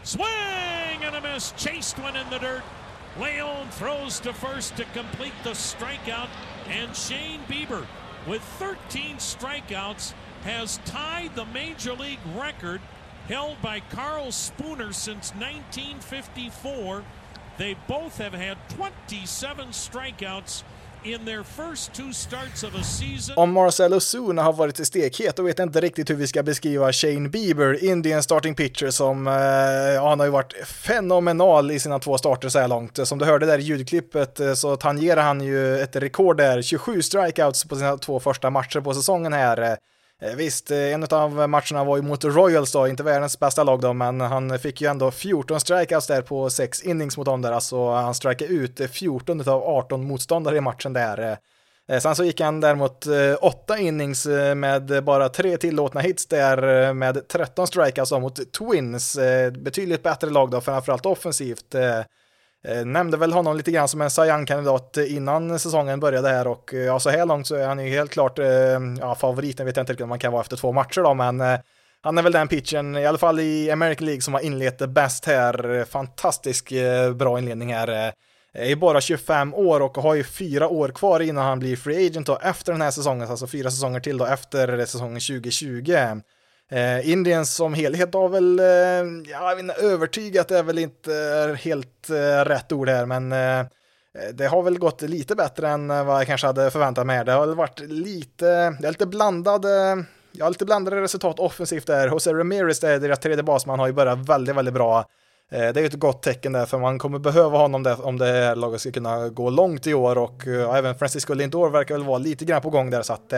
Swing and a miss. Chased one in the dirt. Leon throws to first to complete the strikeout. And Shane Bieber, with 13 strikeouts, has tied the major league record held by Carl Spooner since 1954. They both have had 27 strikeouts Om Marcelo Zuna har varit stekhet, då vet jag inte riktigt hur vi ska beskriva Shane Bieber, Indian starting pitcher som, eh, ja, han har ju varit fenomenal i sina två starter så här långt. Som du hörde där i ljudklippet eh, så tangerar han ju ett rekord där, 27 strikeouts på sina två första matcher på säsongen här. Eh, visst, eh, en av matcherna var ju mot Royals då, inte världens bästa lag då, men han fick ju ändå 14 strikeouts där på 6 innings mot dem där, alltså han strikeade ut 14 av 18 motståndare i matchen där. Eh, sen så gick han däremot 8 innings med bara 3 tillåtna hits där med 13 strikeouts mot Twins. Betydligt bättre lag då, framförallt offensivt. Eh, nämnde väl honom lite grann som en Cy kandidat innan säsongen började här och eh, ja, så här långt så är han ju helt klart eh, ja, favoriten, vet jag inte riktigt om man kan vara efter två matcher då, men han är väl den pitchen, i alla fall i American League, som har inlett det bäst här. Fantastisk bra inledning här. Är bara 25 år och har ju fyra år kvar innan han blir free agent då efter den här säsongen, alltså fyra säsonger till då efter säsongen 2020. Eh, Indien som helhet har väl, eh, jag vet inte, övertygat är väl inte eh, helt eh, rätt ord här, men eh, det har väl gått lite bättre än eh, vad jag kanske hade förväntat mig. Det har väl varit lite, det är lite blandade, ja, lite blandade resultat offensivt där. Jose Ramirez, där deras tredje basman, har ju börjat väldigt, väldigt bra. Eh, det är ju ett gott tecken där, för man kommer behöva honom där om det här laget ska kunna gå långt i år och uh, även Francisco Lindor verkar väl vara lite grann på gång där, så att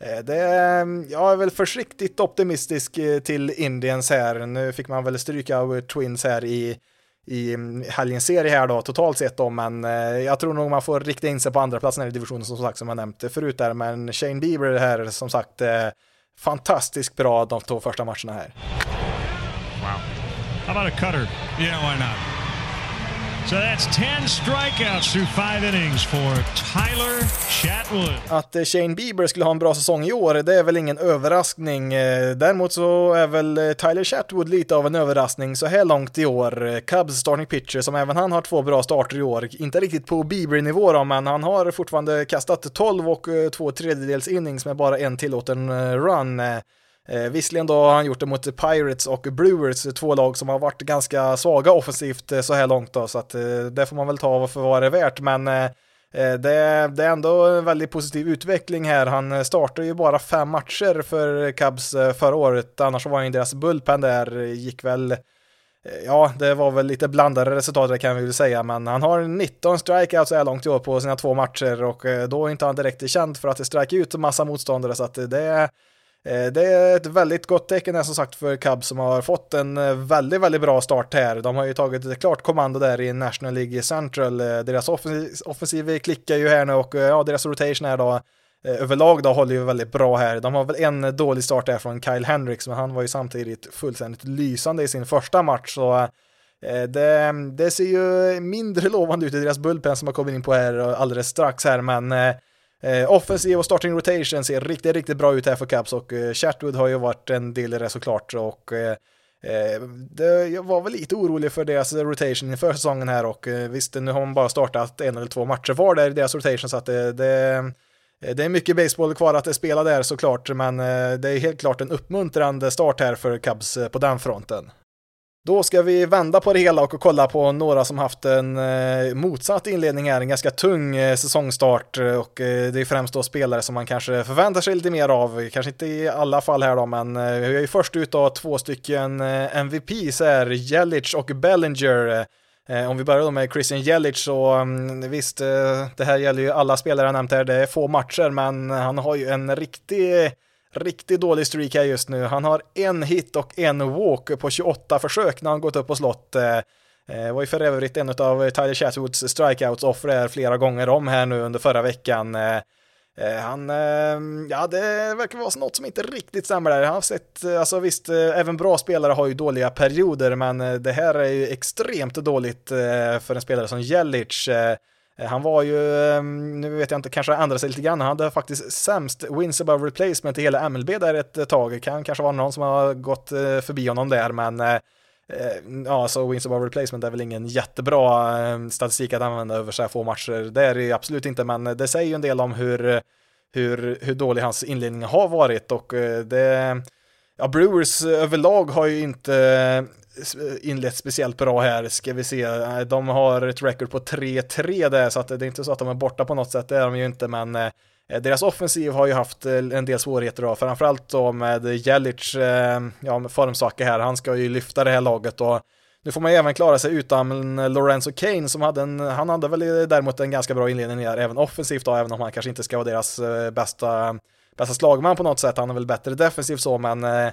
Eh, det, ehm, jag är väl försiktigt optimistisk eh, till Indiens här. Nu fick man väl stryka av Twins här i, i mm, helgens serie här då totalt sett då, men eh, jag tror nog man får rikta in sig på andra platsen i divisionen som sagt som jag nämnt förut där, men Shane Bieber här som sagt fantastiskt bra de två första matcherna här. Wow. How about a cutter? Yeah, why not? So that's 10 strikeouts through five innings for Tyler Chatwood. Att eh, Shane Bieber skulle ha en bra säsong i år, det är väl ingen överraskning. Eh, däremot så är väl eh, Tyler Chatwood lite av en överraskning så här långt i år. Cubs starting pitcher som även han har två bra starter i år. Inte riktigt på Bieber-nivå då, men han har fortfarande kastat 12 och två tredjedels innings med bara en tillåten run. Eh, visserligen då har han gjort det mot Pirates och Brewers, två lag som har varit ganska svaga offensivt eh, så här långt då, så att eh, det får man väl ta för vad det är värt, men eh, eh, det, det, är ändå en väldigt positiv utveckling här. Han eh, startade ju bara fem matcher för Cubs eh, förra året, annars var han ju deras bullpen där, eh, gick väl Ja, det var väl lite blandade resultat det kan vi väl säga, men han har 19 strikeouts så här långt i år på sina två matcher och då är inte han direkt känd för att strike ut massa motståndare så att det är Eh, det är ett väldigt gott tecken som sagt för Cubs som har fått en eh, väldigt, väldigt bra start här. De har ju tagit ett klart kommando där i National League Central. Eh, deras offensiv, offensiv klickar ju här nu och ja, deras rotation är då överlag då håller ju väldigt bra här. De har väl en dålig start där från Kyle Hendricks, men han var ju samtidigt fullständigt lysande i sin första match, så det, det ser ju mindre *laughs* lovande ut i deras bullpen som har kommit in på här alldeles strax här, men Eh, offensiv och starting rotation ser riktigt, riktigt bra ut här för Cubs och eh, Chatwood har ju varit en del i det såklart och eh, eh det, jag var väl lite orolig för deras rotation inför säsongen här och eh, visst, nu har man bara startat en eller två matcher var där i deras rotation så att det, det, det är mycket baseball kvar att spela där såklart, men eh, det är helt klart en uppmuntrande start här för Cubs på den fronten. Då ska vi vända på det hela och kolla på några som haft en eh, motsatt inledning här, en ganska tung eh, säsongstart eh, och eh, det är främst då spelare som man kanske förväntar sig lite mer av, kanske inte i alla fall här då, men eh, vi är ju först ut av två stycken eh, så här, Jelic och Bellinger. Eh, om vi börjar då med Christian Jelic så mm, visst, eh, det här gäller ju alla spelare jag nämnt här, det är få matcher, men han har ju en riktig riktigt dålig streak här just nu. Han har en hit och en walk på 28 försök när han gått upp på slott. Det var ju för övrigt en av Tyler Chatwoods strikeouts offer här flera gånger om här nu under förra veckan. Eh, han, ja det verkar vara något som inte riktigt stämmer där. Han har sett, alltså visst, även bra spelare har ju dåliga perioder, men det här är ju extremt dåligt för en spelare som Jelic. Eh, han var ju, ehm, nu vet jag inte, kanske ändrade sig lite grann, han hade faktiskt sämst wins above replacement i hela MLB där ett eh, tag. Kan kanske vara någon som har gått eh, förbi honom där, men ja, så wins above replacement är väl ingen jättebra ehm, statistik att använda över så här få matcher. Det är det absolut inte, men det säger ju en del om hur, hur, hur dålig hans inledning har varit och det Ja, Brewers eh, överlag har ju inte eh, eh, inlett speciellt bra här, ska vi se. De har ett record på 3-3 där, så att det är inte så att de är borta på något sätt, det är de ju inte, men deras offensiv har ju haft en del svårigheter då, framförallt då med Jelic, ja, med formsaker här, han ska ju lyfta det här laget och nu får man ju även klara sig utan Lorenzo Kane som hade en, han hade väl däremot en ganska bra inledning här, även offensivt då, även om han kanske inte ska vara deras bästa, bästa slagman på något sätt, han är väl bättre defensivt så, men eh,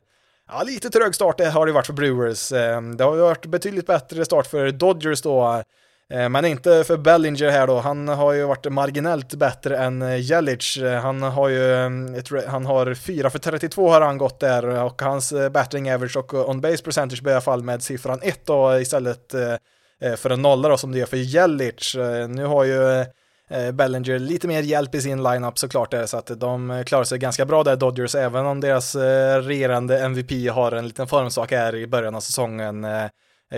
Ja, lite trög start har det varit för Brewers. Ehm, det har varit betydligt bättre start för Dodgers då, eh, men inte för Bellinger här då. Han har ju varit marginellt bättre än eh, Jelic. Han har ju, ehm, han har 4 för 32 har han gått där och hans batting average och on base percentage börjar fall med siffran 1 då istället för en nolla då som det gör för Jelic. Nu har ju Eh, Bellinger lite mer hjälp i sin lineup såklart är så att de klarar sig ganska bra där Dodgers även om deras eh, regerande MVP har en liten formsak här i början av säsongen. Eh,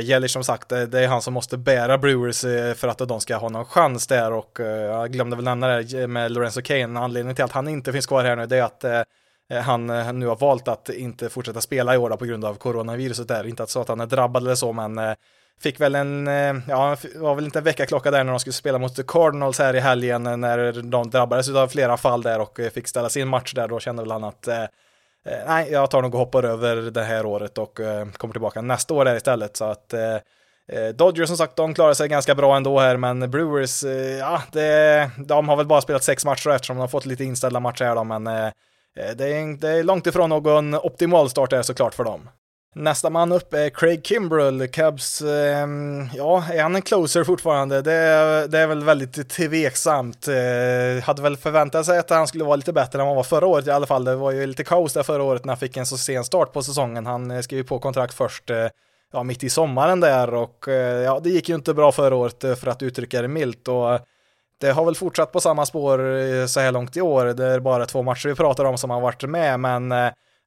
Gäller som sagt, det är han som måste bära Brewers för att de ska ha någon chans där och jag glömde väl nämna det med Lorenzo Kane, anledningen till att han inte finns kvar här nu det är att han nu har valt att inte fortsätta spela i år på grund av coronaviruset där, inte att så att han är drabbad eller så men Fick väl en, eh, ja, var väl inte en veckaklocka där när de skulle spela mot The Cardinals här i helgen eh, när de drabbades av flera fall där och eh, fick ställa sin match där. Då kände väl han att eh, nej, jag tar nog och hoppar över det här året och eh, kommer tillbaka nästa år där istället. Så att eh, Dodgers som sagt, de klarar sig ganska bra ändå här, men Brewers, eh, ja, det, de har väl bara spelat sex matcher eftersom de har fått lite inställda matcher här då, men det är, det är långt ifrån någon optimal start där såklart för dem. Nästa man upp är Craig Kimbrell, Cubs, eh, ja, är han en closer fortfarande? Det, det är väl väldigt tveksamt. Eh, hade väl förväntat sig att han skulle vara lite bättre än han var förra året i alla fall. Det var ju lite kaos där förra året när han fick en så sen start på säsongen. Han eh, skrev skrev på kontrakt först, eh, ja, mitt i sommaren där och eh, ja, det gick ju inte bra förra året eh, för att uttrycka det milt och eh, det har väl fortsatt på samma spår så här långt i år. Det är bara två matcher vi pratar om som har varit med, men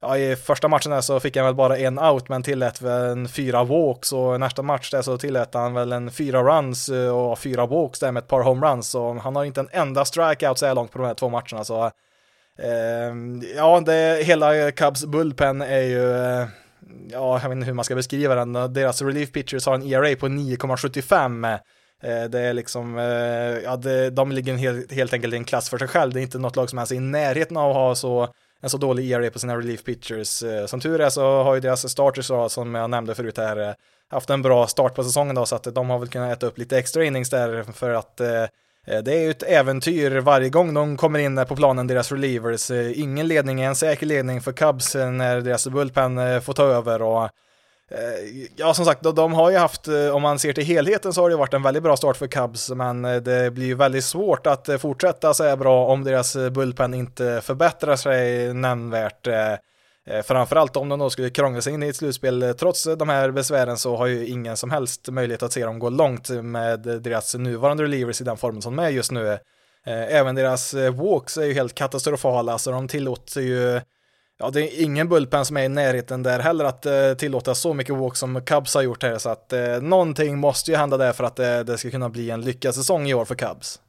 ja, i första matchen där så fick han väl bara en out men tillät väl en fyra walks. Och nästa match där så tillät han väl en fyra runs eh, och fyra walks där med ett par homeruns så han har inte en enda strikeout så här långt på de här två matcherna. Så eh, ja, det, hela Cubs bullpen är ju eh, ja, jag vet inte hur man ska beskriva den, deras relief pitchers har en ERA på 9,75 eh, det är liksom, eh, ja, det, de ligger helt, helt enkelt i en klass för sig själv. Det är inte något lag som ens är i närheten av att ha så en så dålig ERA på sina relief pitchers. Eh, som tur är så har ju deras starters då, som jag nämnde förut här, eh, haft en bra start på säsongen då, så att de har väl kunnat äta upp lite extra innings där för att eh, det är ju ett äventyr varje gång de kommer in på planen, deras relievers. Ingen ledning är en säker ledning för Cubs när deras bullpen får ta över. Och Eh, ja, som sagt, de har ju haft, eh, om man ser till helheten så har det varit en väldigt bra start för Cubs, men eh, det blir ju väldigt svårt att fortsätta så här bra om deras bullpen inte förbättrar sig nämnvärt. Framförallt om de då skulle krångla sig in i ett slutspel. Trots de här besvären så har ju ingen som helst möjlighet att se dem gå långt med deras nuvarande relievers i den formen som de är just nu. Även deras walks är ju helt katastrofala, så de tillåter ju Ja, det är ingen bullpen som är i närheten där heller att eh, tillåta så mycket walk som Cubs har gjort här, så att eh, någonting måste ju hända där för att eh, det ska kunna bli en lyckad säsong i år för Cubs.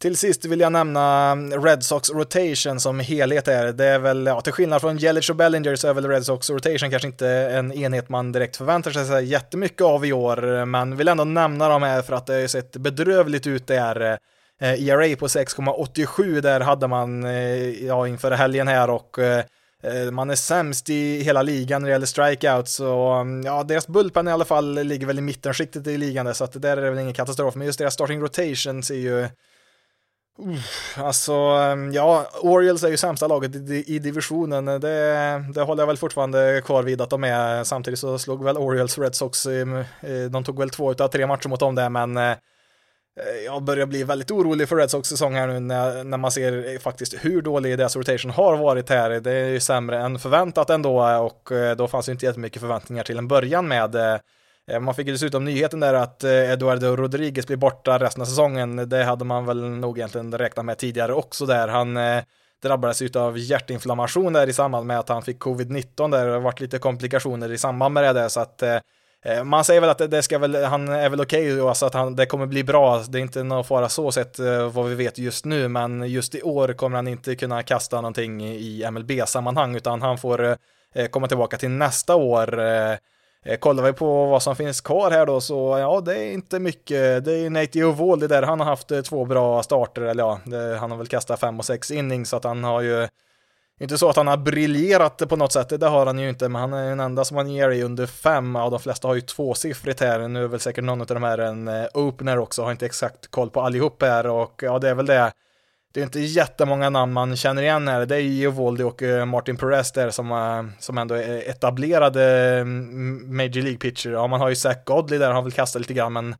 Till sist vill jag nämna mm, Red Sox Rotation som helhet är. Det är väl, ja, till skillnad från Jelic och Bellinger så är väl Red Sox Rotation kanske inte en enhet man direkt förväntar sig jättemycket av i år, men vill ändå nämna dem här för att det har sett bedrövligt ut där. ERA eh, på 6,87 där hade man eh, ja, inför helgen här och eh, Eh, man är sämst i hela ligan när det gäller strikeouts och mm, ja, deras bullpen i alla fall ligger väl i mittenskiktet i ligan så att det där är väl ingen katastrof, men just deras starting rotations är ju alltså, mm, ja, Orioles är ju sämsta laget i, i divisionen. Det, det, håller jag väl fortfarande kvar vid att de är. Samtidigt så slog väl Orioles Red Sox, mm, eh, de tog väl två av tre matcher mot dem där, men eh, Eh, jag börjar bli väldigt orolig för Red Sox säsong här nu när, när man ser eh, faktiskt hur dålig deras rotation har varit här. Det är ju sämre än förväntat ändå eh, och då fanns ju inte jättemycket förväntningar till en början med man fick ju dessutom nyheten där att Eduardo Rodriguez blir borta resten av säsongen. Det hade man väl nog egentligen räknat med tidigare också där. Han drabbades av hjärtinflammation där i samband med att han fick covid-19 där. Det har varit lite komplikationer i samband med det där så att Eh, man säger väl att det ska väl, han är väl okej okay, alltså att han, det kommer bli bra. Det är inte någon fara så sett eh, vad vi vet just nu, men just i år kommer han inte kunna kasta någonting i MLB-sammanhang, utan han får eh, komma tillbaka till nästa år kollar vi på vad som finns kvar här då så ja, det är inte mycket. Det är Nate Eovaldi där, han har haft två bra starter, eller ja, det, han har väl kastat fem och sex innings så att han har ju inte så att han har briljerat på något sätt, det har han ju inte, men han är den enda som har ger i under fem, och de flesta har ju tvåsiffrigt här, nu är väl säkert någon av de här en eh, opener också, har inte exakt koll på allihop här, och ja, det är väl det det är inte jättemånga namn man känner igen här. Det är Eovaldi och eh, Martin Perez där som, eh, som ändå är etablerade mm, Major League-pitcher. Ja, man har ju Zach Godley där, han har väl kastat lite grann, men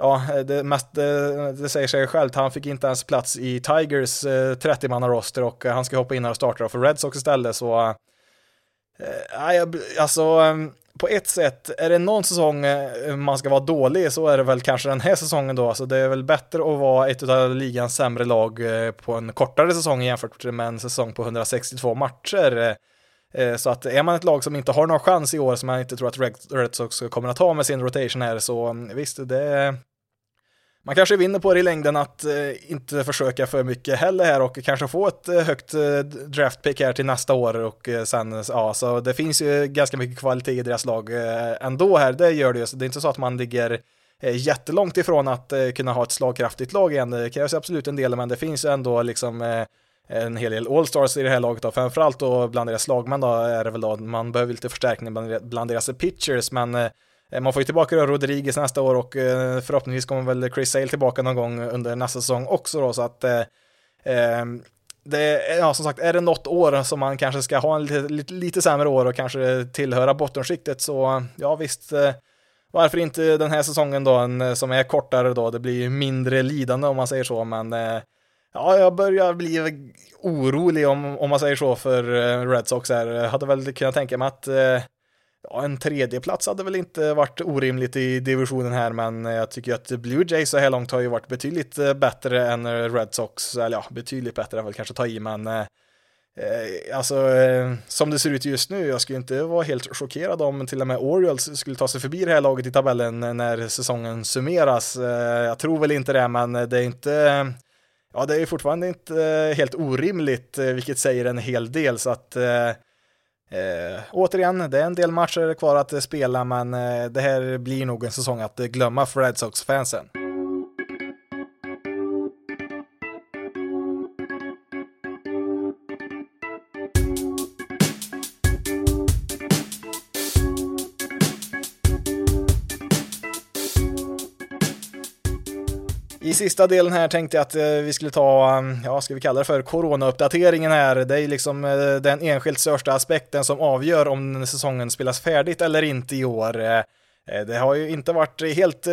ja, det, mest, det, det säger sig självt. Han fick inte ens plats i Tigers eh, 30-manna-roster och eh, han ska hoppa in här och starta för Red Sox istället, så eh, alltså ehm, på ett sätt, är det någon säsong eh, man ska vara dålig så är det väl kanske den här säsongen då. Så det är väl bättre att vara ett av ligans sämre lag på en kortare säsong jämfört med en säsong på 162 matcher. Så att är man ett lag som inte har någon chans i år som man inte tror att Red Sox kommer att ha med sin rotation här så mm, visst, det, man kanske vinner på det i längden att eh, inte försöka för mycket heller här och kanske få ett eh, högt eh, draftpick här till nästa år och eh, sen, eh, ja, så det finns ju ganska mycket kvalitet i deras lag eh, ändå här, det gör det ju, så det är inte så att man ligger eh, jättelångt ifrån att eh, kunna ha ett slagkraftigt lag igen, det krävs absolut en del, men det finns ju ändå liksom eh, en hel del allstars i det här laget och framförallt då bland deras slagmän då är det väl då, man behöver lite förstärkning bland, bland deras pitchers, men Eh, Eh, man får ju tillbaka då Rodriguez nästa år och eh, förhoppningsvis kommer väl Chris Sale tillbaka någon gång under nästa säsong också då så att eh, eh, det, ja, som sagt, är det något år som man kanske ska ha en lite, lite, lite sämre år och kanske tillhöra bottenskiktet så ja visst, varför inte den här säsongen då, en, som är kortare då, det blir mindre lidande om man säger så, men ja, jag börjar bli orolig om, om man säger så för Red Sox här. Jag hade väl kunnat tänka mig att Ja, en tredjeplats hade väl inte varit orimligt i divisionen här, men jag tycker att Blue Jays så här långt har ju varit betydligt eh, bättre än Red Sox, eller ja, betydligt bättre än väl kanske ta i, men eh, eh, alltså eh, som det ser ut just nu, jag skulle inte vara helt chockerad om till och med Orioles skulle ta sig förbi det här laget i tabellen när säsongen summeras. Eh, jag tror väl inte det, men det är inte Ja, det är fortfarande inte eh, helt orimligt, vilket säger en hel del, så att Eh, återigen, det är en del matcher kvar att spela, men eh, det här blir nog en säsong att glömma för Red Sox-fansen. I sista delen här tänkte jag att eh, vi skulle ta, um, ja, ska vi kalla det för corona-uppdateringen här. Det är liksom eh, den enskilt största aspekten som avgör om säsongen spelas färdigt eller inte i år. Eh, det har ju inte varit helt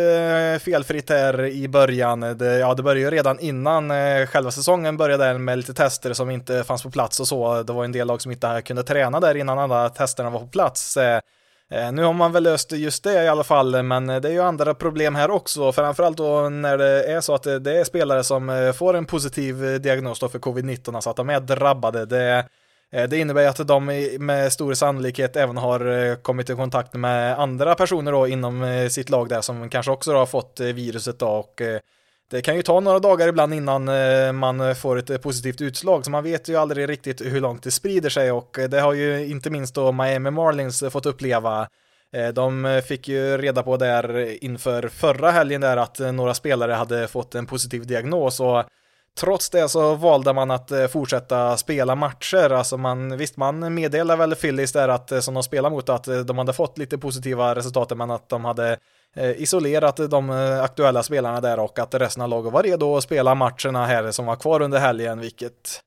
felfritt här i början. Det, ja, det började ju redan innan själva säsongen började med lite tester som inte fanns på plats och så. Det var en del lag som inte kunde träna där innan alla testerna var på plats. Eh, nu har man väl löst just det i alla fall, men eh, det är ju andra problem här också, framförallt då när det är så att eh, det är spelare som får en positiv diagnos för covid-19, alltså att de är drabbade. Det, det innebär att de med stor sannolikhet även har kommit i kontakt med andra personer då inom sitt lag där som kanske också har fått viruset då och det kan ju ta några dagar ibland innan eh, man får ett eh, positivt utslag, så man vet ju aldrig riktigt hur långt det sprider sig och eh, det har ju inte minst då Miami Marlins fått uppleva. De fick ju reda på där inför förra helgen där att några spelare hade fått en positiv diagnos och Trots det så valde man att fortsätta spela matcher, alltså man, visst man meddelar väl Phillies där att som de spelar mot att de hade fått lite positiva resultat men att de hade Eh, isolerat de eh, aktuella spelarna där och att resten av laget var redo att spela matcherna här som var kvar under helgen, vilket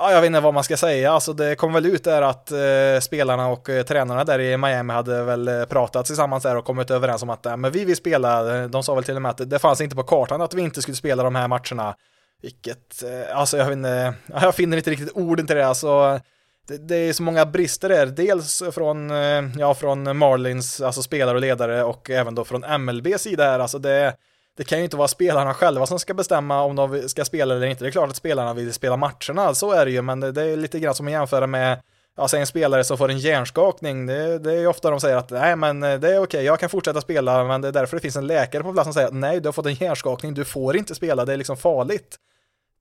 Ja, jag vet inte vad man ska säga, alltså det kom väl ut där att eh, spelarna och eh, tränarna där i Miami hade väl eh, pratat tillsammans där och kommit överens om att eh, men vi vill spela, de sa väl till och med att det fanns inte på kartan att vi inte skulle spela de här matcherna. Vilket, eh, alltså jag vet inte, *laughs* jag finner inte riktigt orden till det, alltså det, det, är så många brister där, dels från, eh, ja, från Marlins, alltså spelare och ledare och även då från MLB sida här, alltså det, det kan ju inte vara spelarna själva som ska bestämma om de ska spela eller inte. Det är klart att spelarna vill spela matcherna, så är det ju, men det, det är lite grann som att jämföra med alltså en spelare som får en hjärnskakning, det, det är ju ofta de säger att nej men eh, det är okej, okay, jag kan fortsätta spela, men det är därför det finns en läkare på plats som säger att nej, du har fått en hjärnskakning, du får inte spela, det är liksom farligt.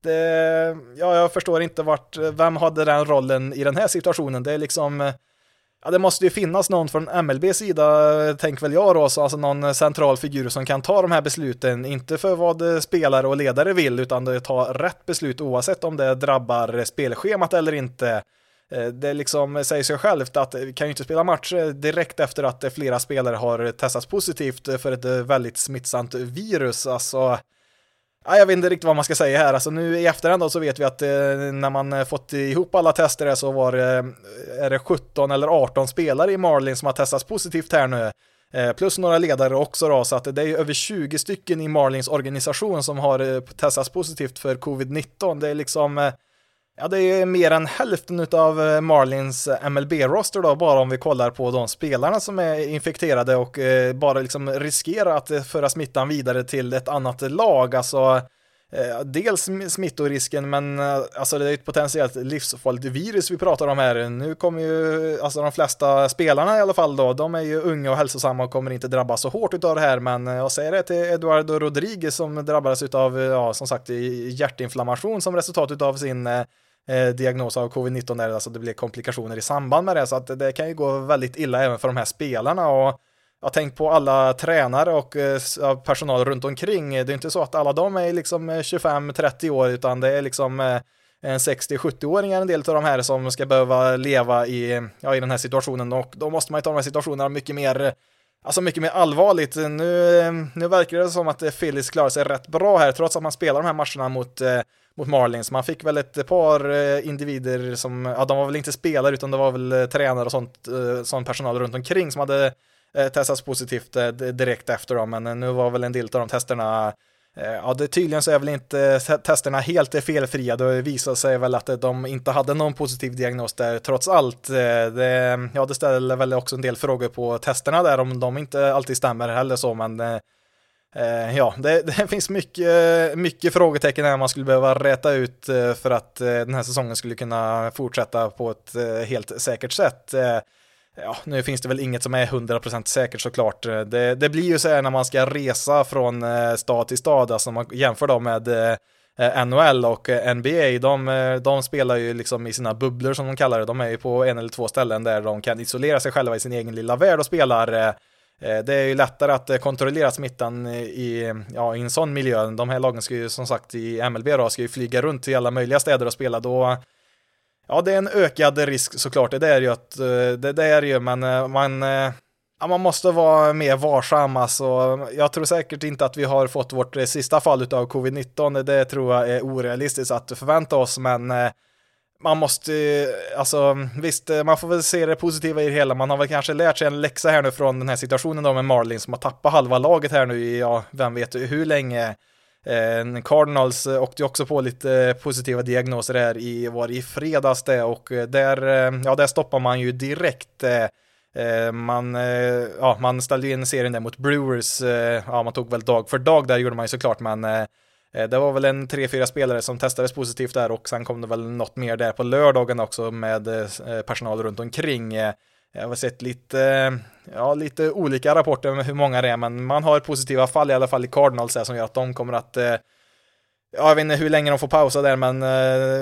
Eh, ja, jag förstår inte vart, vem hade den rollen i den här situationen? Det är liksom, eh, ja, det måste ju finnas någon från MLBs sida, tänk väl jag då, så alltså någon central figur som kan ta de här besluten, inte för vad spelare och ledare vill, utan ta rätt beslut oavsett om det drabbar spelschemat eller inte. Eh, det liksom säger sig självt att vi kan ju inte spela match direkt efter att flera spelare har testats positivt för ett väldigt smittsamt virus. Alltså, Ja, jag vet inte riktigt vad man ska säga här. Alltså nu i efterhand då så vet vi att eh, när man eh, fått ihop alla tester så var det, eh, är det 17 eller 18 spelare i Marlin som har testats positivt här nu. Eh, plus några ledare också då, så att det är över 20 stycken i Marlins organisation som har eh, testats positivt för covid-19. Det är liksom eh, Ja, det är mer än hälften av eh, Marlins eh, MLB-roster då, bara om vi kollar på de spelarna som är infekterade och eh, bara liksom riskerar att eh, föra smittan vidare till ett annat lag. Alltså, dels smittorisken, men alltså det är ett potentiellt livsfarligt virus vi pratar om här. Nu kommer ju, alltså de flesta spelarna i alla fall då, de är ju unga och hälsosamma och kommer inte drabbas så hårt av det här, men jag säger det till Eduardo Rodriguez som drabbades av, ja, som sagt, hjärtinflammation som resultat av sin eh, diagnos av covid-19 där alltså det blir komplikationer i samband med det så att det kan ju gå väldigt illa även för de här spelarna och jag tänkt på alla tränare och eh, personal runt omkring. Det är inte så att alla de är liksom eh, 25-30 år utan det är liksom eh, en 60-70-åringar en del av de här som ska behöva leva i, ja, i den här situationen och då måste man ju ta de här situationerna mycket mer Alltså mycket mer allvarligt. Nu, eh, nu verkar det som att Phillies klarar sig rätt bra här, trots att man spelar de här matcherna mot eh, mot Marlins. Man fick väl ett par eh, individer som, ja de var väl inte spelare utan det var väl eh, tränare och sånt, eh, sån personal runt omkring som hade testats positivt direkt efter dem, men nu var väl en del av de testerna Ja, det, tydligen så är väl inte testerna helt felfria. Det visade sig väl att de inte hade någon positiv diagnos där trots allt. Det, ja, det ställer väl också en del frågor på testerna där om de inte alltid stämmer heller så, men Eh, ja, det, *laughs* det, finns mycket, mycket frågetecken här man skulle behöva räta ut eh, för att eh, den här säsongen skulle kunna fortsätta på ett helt säkert sätt. Ja, nu finns det väl inget som är 100% säkert såklart. Det, det blir ju så här när man ska resa från stad till stad, alltså man jämför dem med NHL och NBA, de, de spelar ju liksom i sina bubblor som de kallar det. De är ju på en eller två ställen där de kan isolera sig själva i sin egen lilla värld och spelar Eh, det är ju lättare att eh, kontrollera smittan eh, i, ja, i en sån miljö. De här lagen ska ju som sagt i MLB då, ska ju flyga runt till alla möjliga städer och spela. Då, ja, det är en ökad risk såklart. Det är ju att, det, det är ju, men man, Ja, man måste vara mer varsam alltså. Jag tror säkert inte att vi har fått vårt sista fall av covid-19. Det tror jag är orealistiskt att förvänta oss, men man måste, alltså visst, man får väl se det positiva i det hela. Man har väl kanske lärt sig en läxa här nu från den här situationen då med Marlin som har tappat halva laget här nu i, ja, vem vet hur länge. Eh, Cardinals eh, åkte ju också på lite eh, positiva diagnoser här i, var i fredags det och eh, där, ja, där stoppar man ju direkt eh, man, ja, man ställde ju in serien där mot Brewers, ja, man tog väl dag för dag där gjorde man ju såklart, men Eh, det var väl en tre, fyra spelare som testades positivt där och sen kom det väl något mer där på lördagen också med eh, eh, personal runt omkring. Jag har sett lite, ja, lite olika rapporter med hur många det är, men man har positiva fall i alla fall i Cardinals som gör att de kommer att Ja, jag vet inte hur länge de får pausa där, men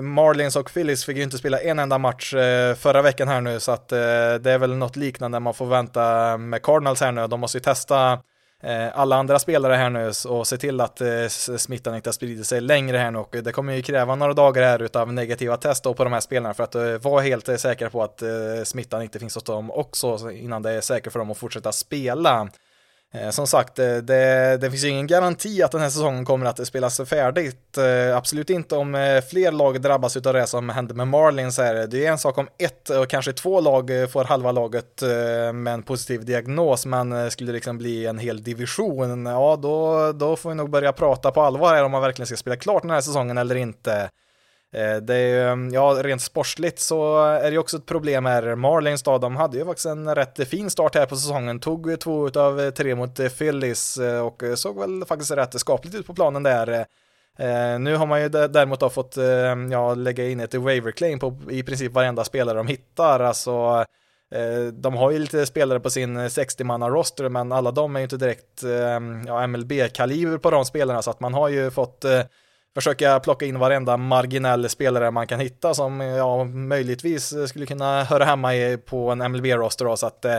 Marlins och Phillies fick ju inte spela en enda match förra veckan här nu, så att det är väl något liknande man får vänta med Cardinals här nu. De måste ju testa Eh, alla andra spelare här nu och se till att eh, smittan inte har spridit sig längre här nu och det kommer ju kräva några dagar här utav negativa test på de här spelarna för att eh, vara helt säkra på att smittan inte finns hos dem också innan det är säkert för dem att fortsätta spela. Eh, som sagt, eh, det, det, finns ju ingen garanti att den här säsongen kommer att spelas färdigt. Eh, absolut inte om fler lag drabbas av det som hände med Marlins här. Det är en sak om ett och kanske två lag får halva laget med en positiv diagnos, men skulle det liksom bli en hel division, ja då, då får vi nog börja prata på allvar här om man verkligen ska spela klart den här säsongen eller inte. Eh, det är, mm, ja, rent sportsligt så är det också ett problem här. Marlins då, de hade ju faktiskt en rätt fin start här på säsongen, tog två av eh, tre mot eh, Phillies och såg väl faktiskt rätt skapligt ut på planen där. Nu har man ju däremot då fått ja, lägga in ett waiver claim på i princip varenda spelare de hittar. Alltså, de har ju lite spelare på sin 60-manna roster, men alla de är ju inte direkt ja, MLB-kaliber på de spelarna, så att man har ju fått försöka plocka in varenda marginell spelare man kan hitta som ja, möjligtvis skulle kunna höra hemma i, på en MLB-roster så att eh,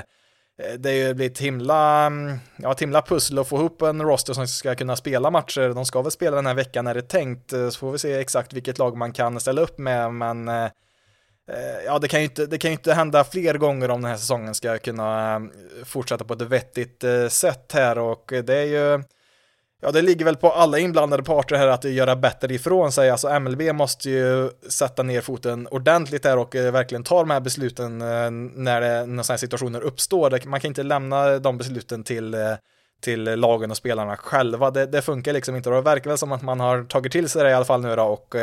det är ju ett himla, mm, ja, ett himla pussel att få ihop en roster som ska kunna spela matcher. De ska väl spela den här veckan när det är tänkt, eh, så får vi se exakt vilket lag man kan ställa upp med, men eh, eh, ja, det kan, ju inte, det kan ju inte hända fler gånger om den här säsongen ska kunna mm, fortsätta på ett vettigt eh, sätt här. Och det är ju Ja, det ligger väl på alla inblandade parter här att göra bättre ifrån sig. Alltså MLB måste ju sätta ner foten ordentligt här och eh, verkligen ta de här besluten eh, när, det, när sådana här situationer uppstår. Man kan inte lämna de besluten till, eh, till lagen och spelarna själva. Det, det funkar liksom inte och det verkar väl som att man har tagit till sig det i alla fall nu då och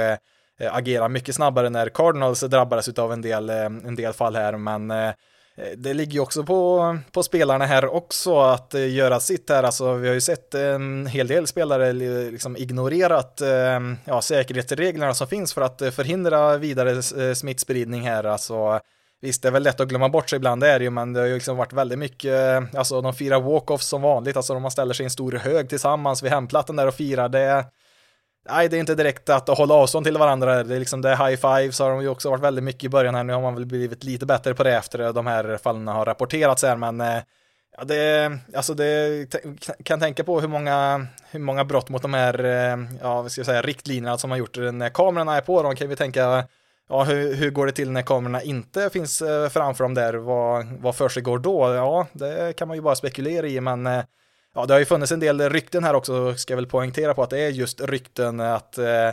agerar mycket snabbare när Cardinals drabbades av en del, en del fall här, men Eh, Eh, det ligger ju också på, på spelarna här också att eh, göra sitt här. Alltså, vi har ju sett en hel del spelare liksom ignorerat ehm, ja, säkerhetsreglerna som finns för att eh, förhindra vidare smittspridning här. Alltså, visst, det är väl lätt att glömma bort sig ibland, det är det ju, men det har ju liksom varit väldigt mycket, alltså de firar walk-offs som vanligt, alltså man ställer sig i en stor hög tillsammans vid hemplattan där och firar, det nej, det är inte direkt att hålla avstånd till varandra. Det är liksom det high fives har de ju också varit väldigt mycket i början här. Nu har man väl blivit lite bättre på det efter de här fallen har rapporterats här, men eh, ja, det, alltså det kan tänka på hur många, hur många brott mot de här, eh, ja, vad ska jag säga, riktlinjerna som har gjort när kamerorna är på dem. Kan vi tänka, ja, hur, hur går det till när kamerorna inte finns eh, framför dem där? Vad, vad för sig går då? Ja, det kan man ju bara spekulera i, men ja, det har ju funnits en del rykten här också, ska jag väl poängtera på att det är just rykten att eh,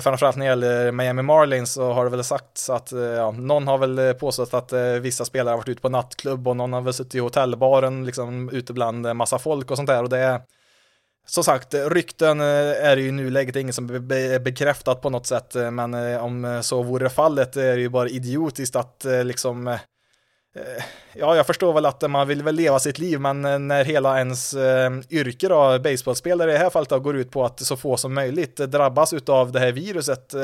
Framförallt när det gäller Miami Marlins så har det väl sagts att eh, ja, någon har väl påstått att eh, vissa spelare har varit ute på nattklubb och någon har väl suttit i hotellbaren liksom ute bland massa folk och sånt där. Och det är som sagt, rykten eh, är det ju i nuläget ingen som är bekräftat på något sätt, eh, men eh, om så vore fallet är det ju bara idiotiskt att liksom Eh, ja, jag förstår väl att man vill väl leva sitt liv, men eh, när hela ens eh, yrke då, baseballspelare i det här fallet då, går ut på att så få som möjligt drabbas av det här viruset,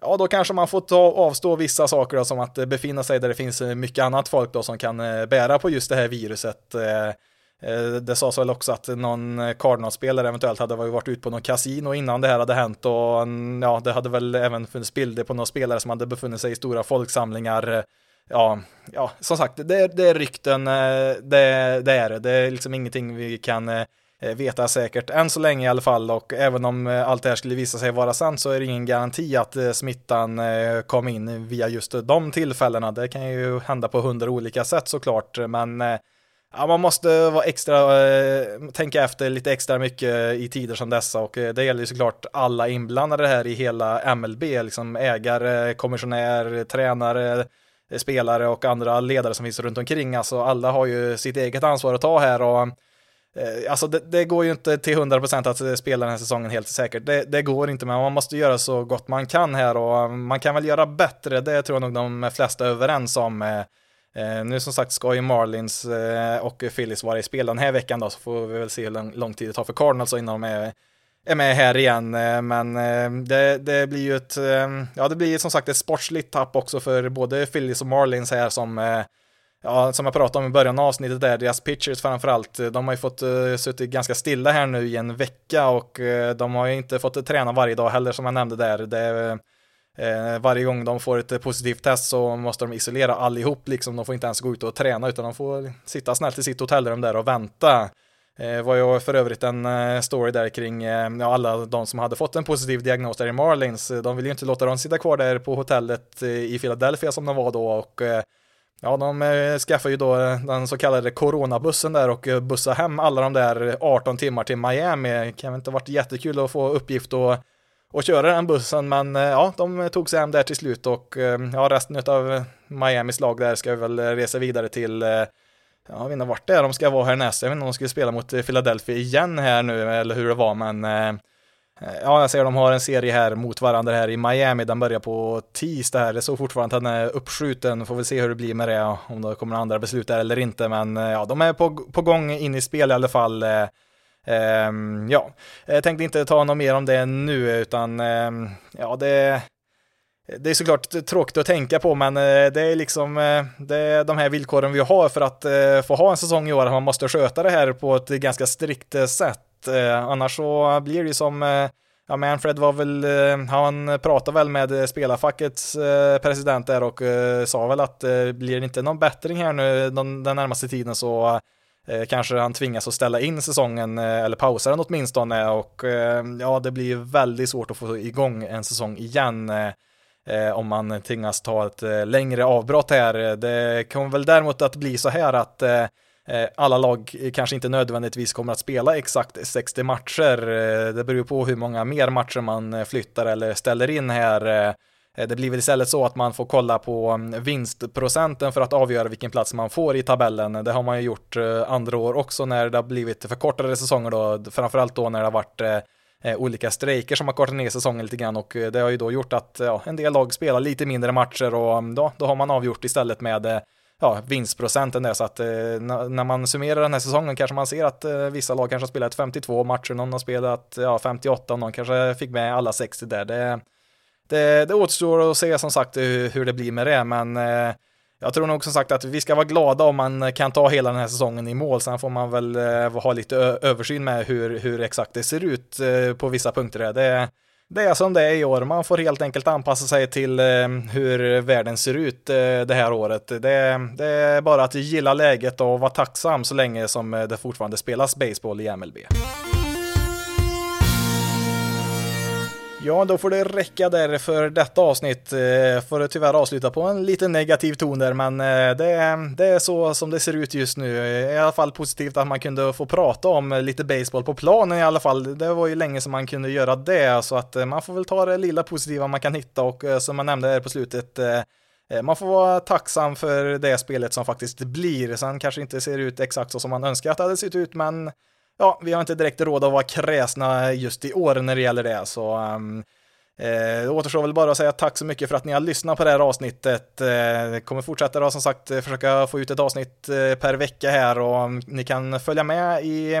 ja, då kanske man får ta, avstå vissa saker då, som att befinna sig där det finns mycket annat folk då som kan bära på just det här viruset. Det sades väl också att någon Cardinals-spelare eventuellt hade varit ute på någon kasino innan det här hade hänt och mm, ja, det hade väl även funnits bilder på några spelare som hade befunnit sig i stora folksamlingar ja, ja, som sagt, det, det är rykten, eh, det, det är det. Det är liksom ingenting vi kan eh, veta säkert än så länge i alla fall och även om eh, allt det här skulle visa sig vara sant så är det ingen garanti att smittan kom in via just de tillfällena. Det kan ju hända på hundra olika sätt såklart, men Ja, man måste vara extra, tänka efter lite extra mycket i tider som dessa och det gäller ju såklart alla inblandade här i hela MLB, liksom ägare, kommissionär, tränare, Eh, spelare och andra ledare som finns runt omkring. Alltså alla har ju sitt eget ansvar att ta här och eh, Alltså det, det, går ju inte till 100% att eh, spela den här säsongen helt säkert. Det, det, går inte, men man måste göra så gott man kan här och man kan väl göra bättre. Det tror jag nog de flesta är överens om. Nu som sagt ska ju Marlins och Phillies vara i spel den här veckan då, så får vi väl se hur lång, lång tid det tar för Cardinals innan de är, är med här igen. Eh, men eh, det, det, blir ju ett, eh, ja det blir som sagt ett sportsligt tapp också för både Phillies och Marlins här som Ja, som jag pratade om i början av avsnittet där, deras pitchers framförallt, de har ju fått uh, suttit ganska stilla här nu i en vecka och uh, de har ju inte fått träna varje dag heller som jag nämnde där. Det, uh, varje gång de får ett positivt test så måste de isolera allihop, liksom. De får inte ens gå ut och träna utan de får sitta snällt i sitt hotellrum där och vänta. Eh, var ju för övrigt en eh, story där kring eh, ja, alla de som hade fått en positiv diagnos där i Marlins. De vill ju inte låta dem sitta kvar där på hotellet eh, i Philadelphia som de var då och Ja, de skaffade ju då den så kallade coronabussen där och bussade hem alla de där 18 timmar till Miami. Det kan väl inte varit jättekul att få uppgift och och köra den bussen, men ja, de tog sig hem där till slut och ja, resten av Miamis lag där ska väl resa vidare till jag vet inte vart det är de ska vara härnäst. Jag vet inte om de skulle spela mot eh, Philadelphia igen här nu eller hur det var, men eh, eh, ja, jag ser de har en serie här mot varandra här i Miami. Den börjar på tisdag här. Det såg fortfarande att den är uppskjuten. Får vi se hur det blir med det, om det kommer andra beslut där eller inte. Men ja, de är på, på gång in i spel i alla fall. Um, ja, jag tänkte inte ta något mer om det nu, utan um, ja, det, det är såklart tråkigt att tänka på, men eh, det är liksom eh, det är de här villkoren vi har för att eh, få ha en säsong i år. Man måste sköta det här på ett ganska strikt sätt. Annars så blir det ju som Ja, Manfred var väl, han pratade väl med spelarfackets president där och sa väl att blir det inte någon bättring här nu den, närmaste tiden så kanske han tvingas att ställa in säsongen eller pausa den åtminstone och ja, det blir väldigt svårt att få igång en säsong igen Eh, om man tvingas ta ett eh, längre avbrott här. Det kommer väl däremot att bli så här att eh, alla lag kanske inte nödvändigtvis kommer att spela exakt 60 matcher. Det beror på hur många mer matcher man flyttar eller ställer in här. Det blir väl istället så att man får kolla på mm, vinstprocenten för att avgöra vilken plats man får i tabellen. Det har man ju gjort andra år också när det har blivit förkortade säsonger då, framförallt då när det har varit Eh, olika strejker som har kortat ner säsongen lite grann och eh, det har ju då gjort att ja, en del lag spelar lite mindre matcher och mm, då, då har man avgjort istället med eh, ja, vinstprocenten där så att när man summerar den här säsongen kanske man ser att vissa lag kanske har spelat 52 matcher, någon har spelat ja, 58 och någon kanske fick med alla 60 där. Det, det, det återstår att se som sagt hur, hur det blir med det, men eh, jag tror nog som sagt att vi ska vara glada om man kan ta hela den här säsongen i mål. Sen får man väl eh, ha lite översyn med hur, hur exakt det ser ut eh, på vissa punkter. Det, det är som det är i år. Man får helt enkelt anpassa sig till eh, hur världen ser ut det här året. Det, det, är bara att gilla läget och vara tacksam så länge som det fortfarande spelas baseball i MLB. Ja, då får det räcka där för detta avsnitt. Eh, får det tyvärr avsluta på en lite negativ ton där, men eh, det är, det är så som det ser ut just nu. Eh, I alla fall positivt att man kunde få prata om lite baseball på planen i alla fall. Det var ju länge som man kunde göra det, så att man får väl ta det lilla positiva man kan hitta och som man nämnde här på slutet, man får vara tacksam för det spelet som faktiskt blir. Sen kanske inte ser ut exakt så som man önskar att det hade sett ut, men ja, vi har inte direkt råd att vara kräsna just i år när det gäller det, så um, Eh, det återstår väl bara att säga tack så mycket för att ni har lyssnat på det här avsnittet. Eh, kommer fortsätta då som sagt försöka få ut ett avsnitt eh, per vecka här och mm, ni kan följa med i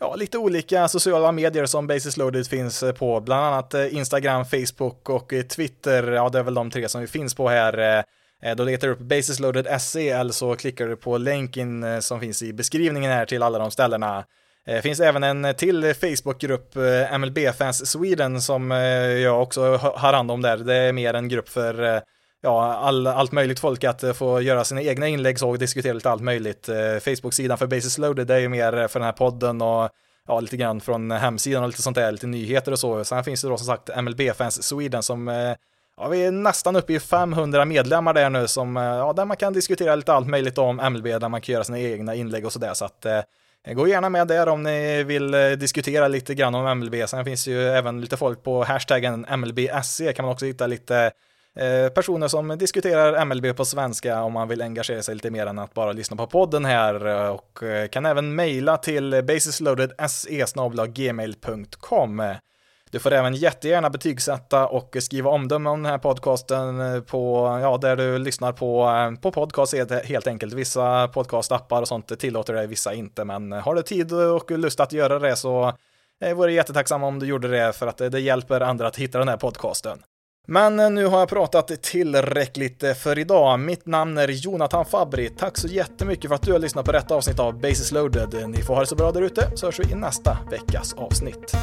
ja, lite olika sociala medier som Basis Loaded finns på, bland annat eh, Instagram, Facebook och eh, Twitter. Ja, det är väl de tre som vi finns på här. Eh, då letar du upp Basis Loaded SE eller så klickar du på länken eh, som finns i beskrivningen här till alla de ställena. Det finns även en till Facebookgrupp, eh, MLB Fans Sweden, som eh, jag också har hand om där. Det är mer en grupp för ja, all, allt möjligt folk att få göra sina egna inlägg och diskutera lite allt möjligt. Facebook-sidan för Basis Loaded det är ju mer för den här podden och ja, lite grann från hemsidan och lite sånt där, lite nyheter och så. Sen finns det då som sagt MLB Fans Sweden som Ja, vi är nästan uppe i 500 medlemmar där nu som, ja, där man kan diskutera lite allt möjligt om MLB, där man kan göra sina egna inlägg och sådär. Så att Eh, gå gärna med där om ni vill eh, diskutera lite grann om MLB. Sen finns ju även lite folk på hashtaggen MLBSC kan man också hitta lite eh, personer som diskuterar MLB på svenska om man vill engagera sig lite mer än att bara lyssna på podden här och kan även mejla till basisloaded.se.gmail.com. Du får även jättegärna betygsätta och skriva omdöme om den här podcasten eh, på, ja, där du lyssnar på, eh, på podcast helt enkelt. Vissa podcastappar och sånt tillåter det, vissa inte, men har du tid och lust att göra det så eh, vore jag jättetacksam om du gjorde det för att det hjälper andra att hitta den här podcasten. Men nu har jag pratat tillräckligt för idag. Mitt namn är Jonathan Fabri. Tack så jättemycket för att du har lyssnat på detta avsnitt av Basis loaded. Ni får ha det så bra där ute så hörs vi i nästa veckas avsnitt.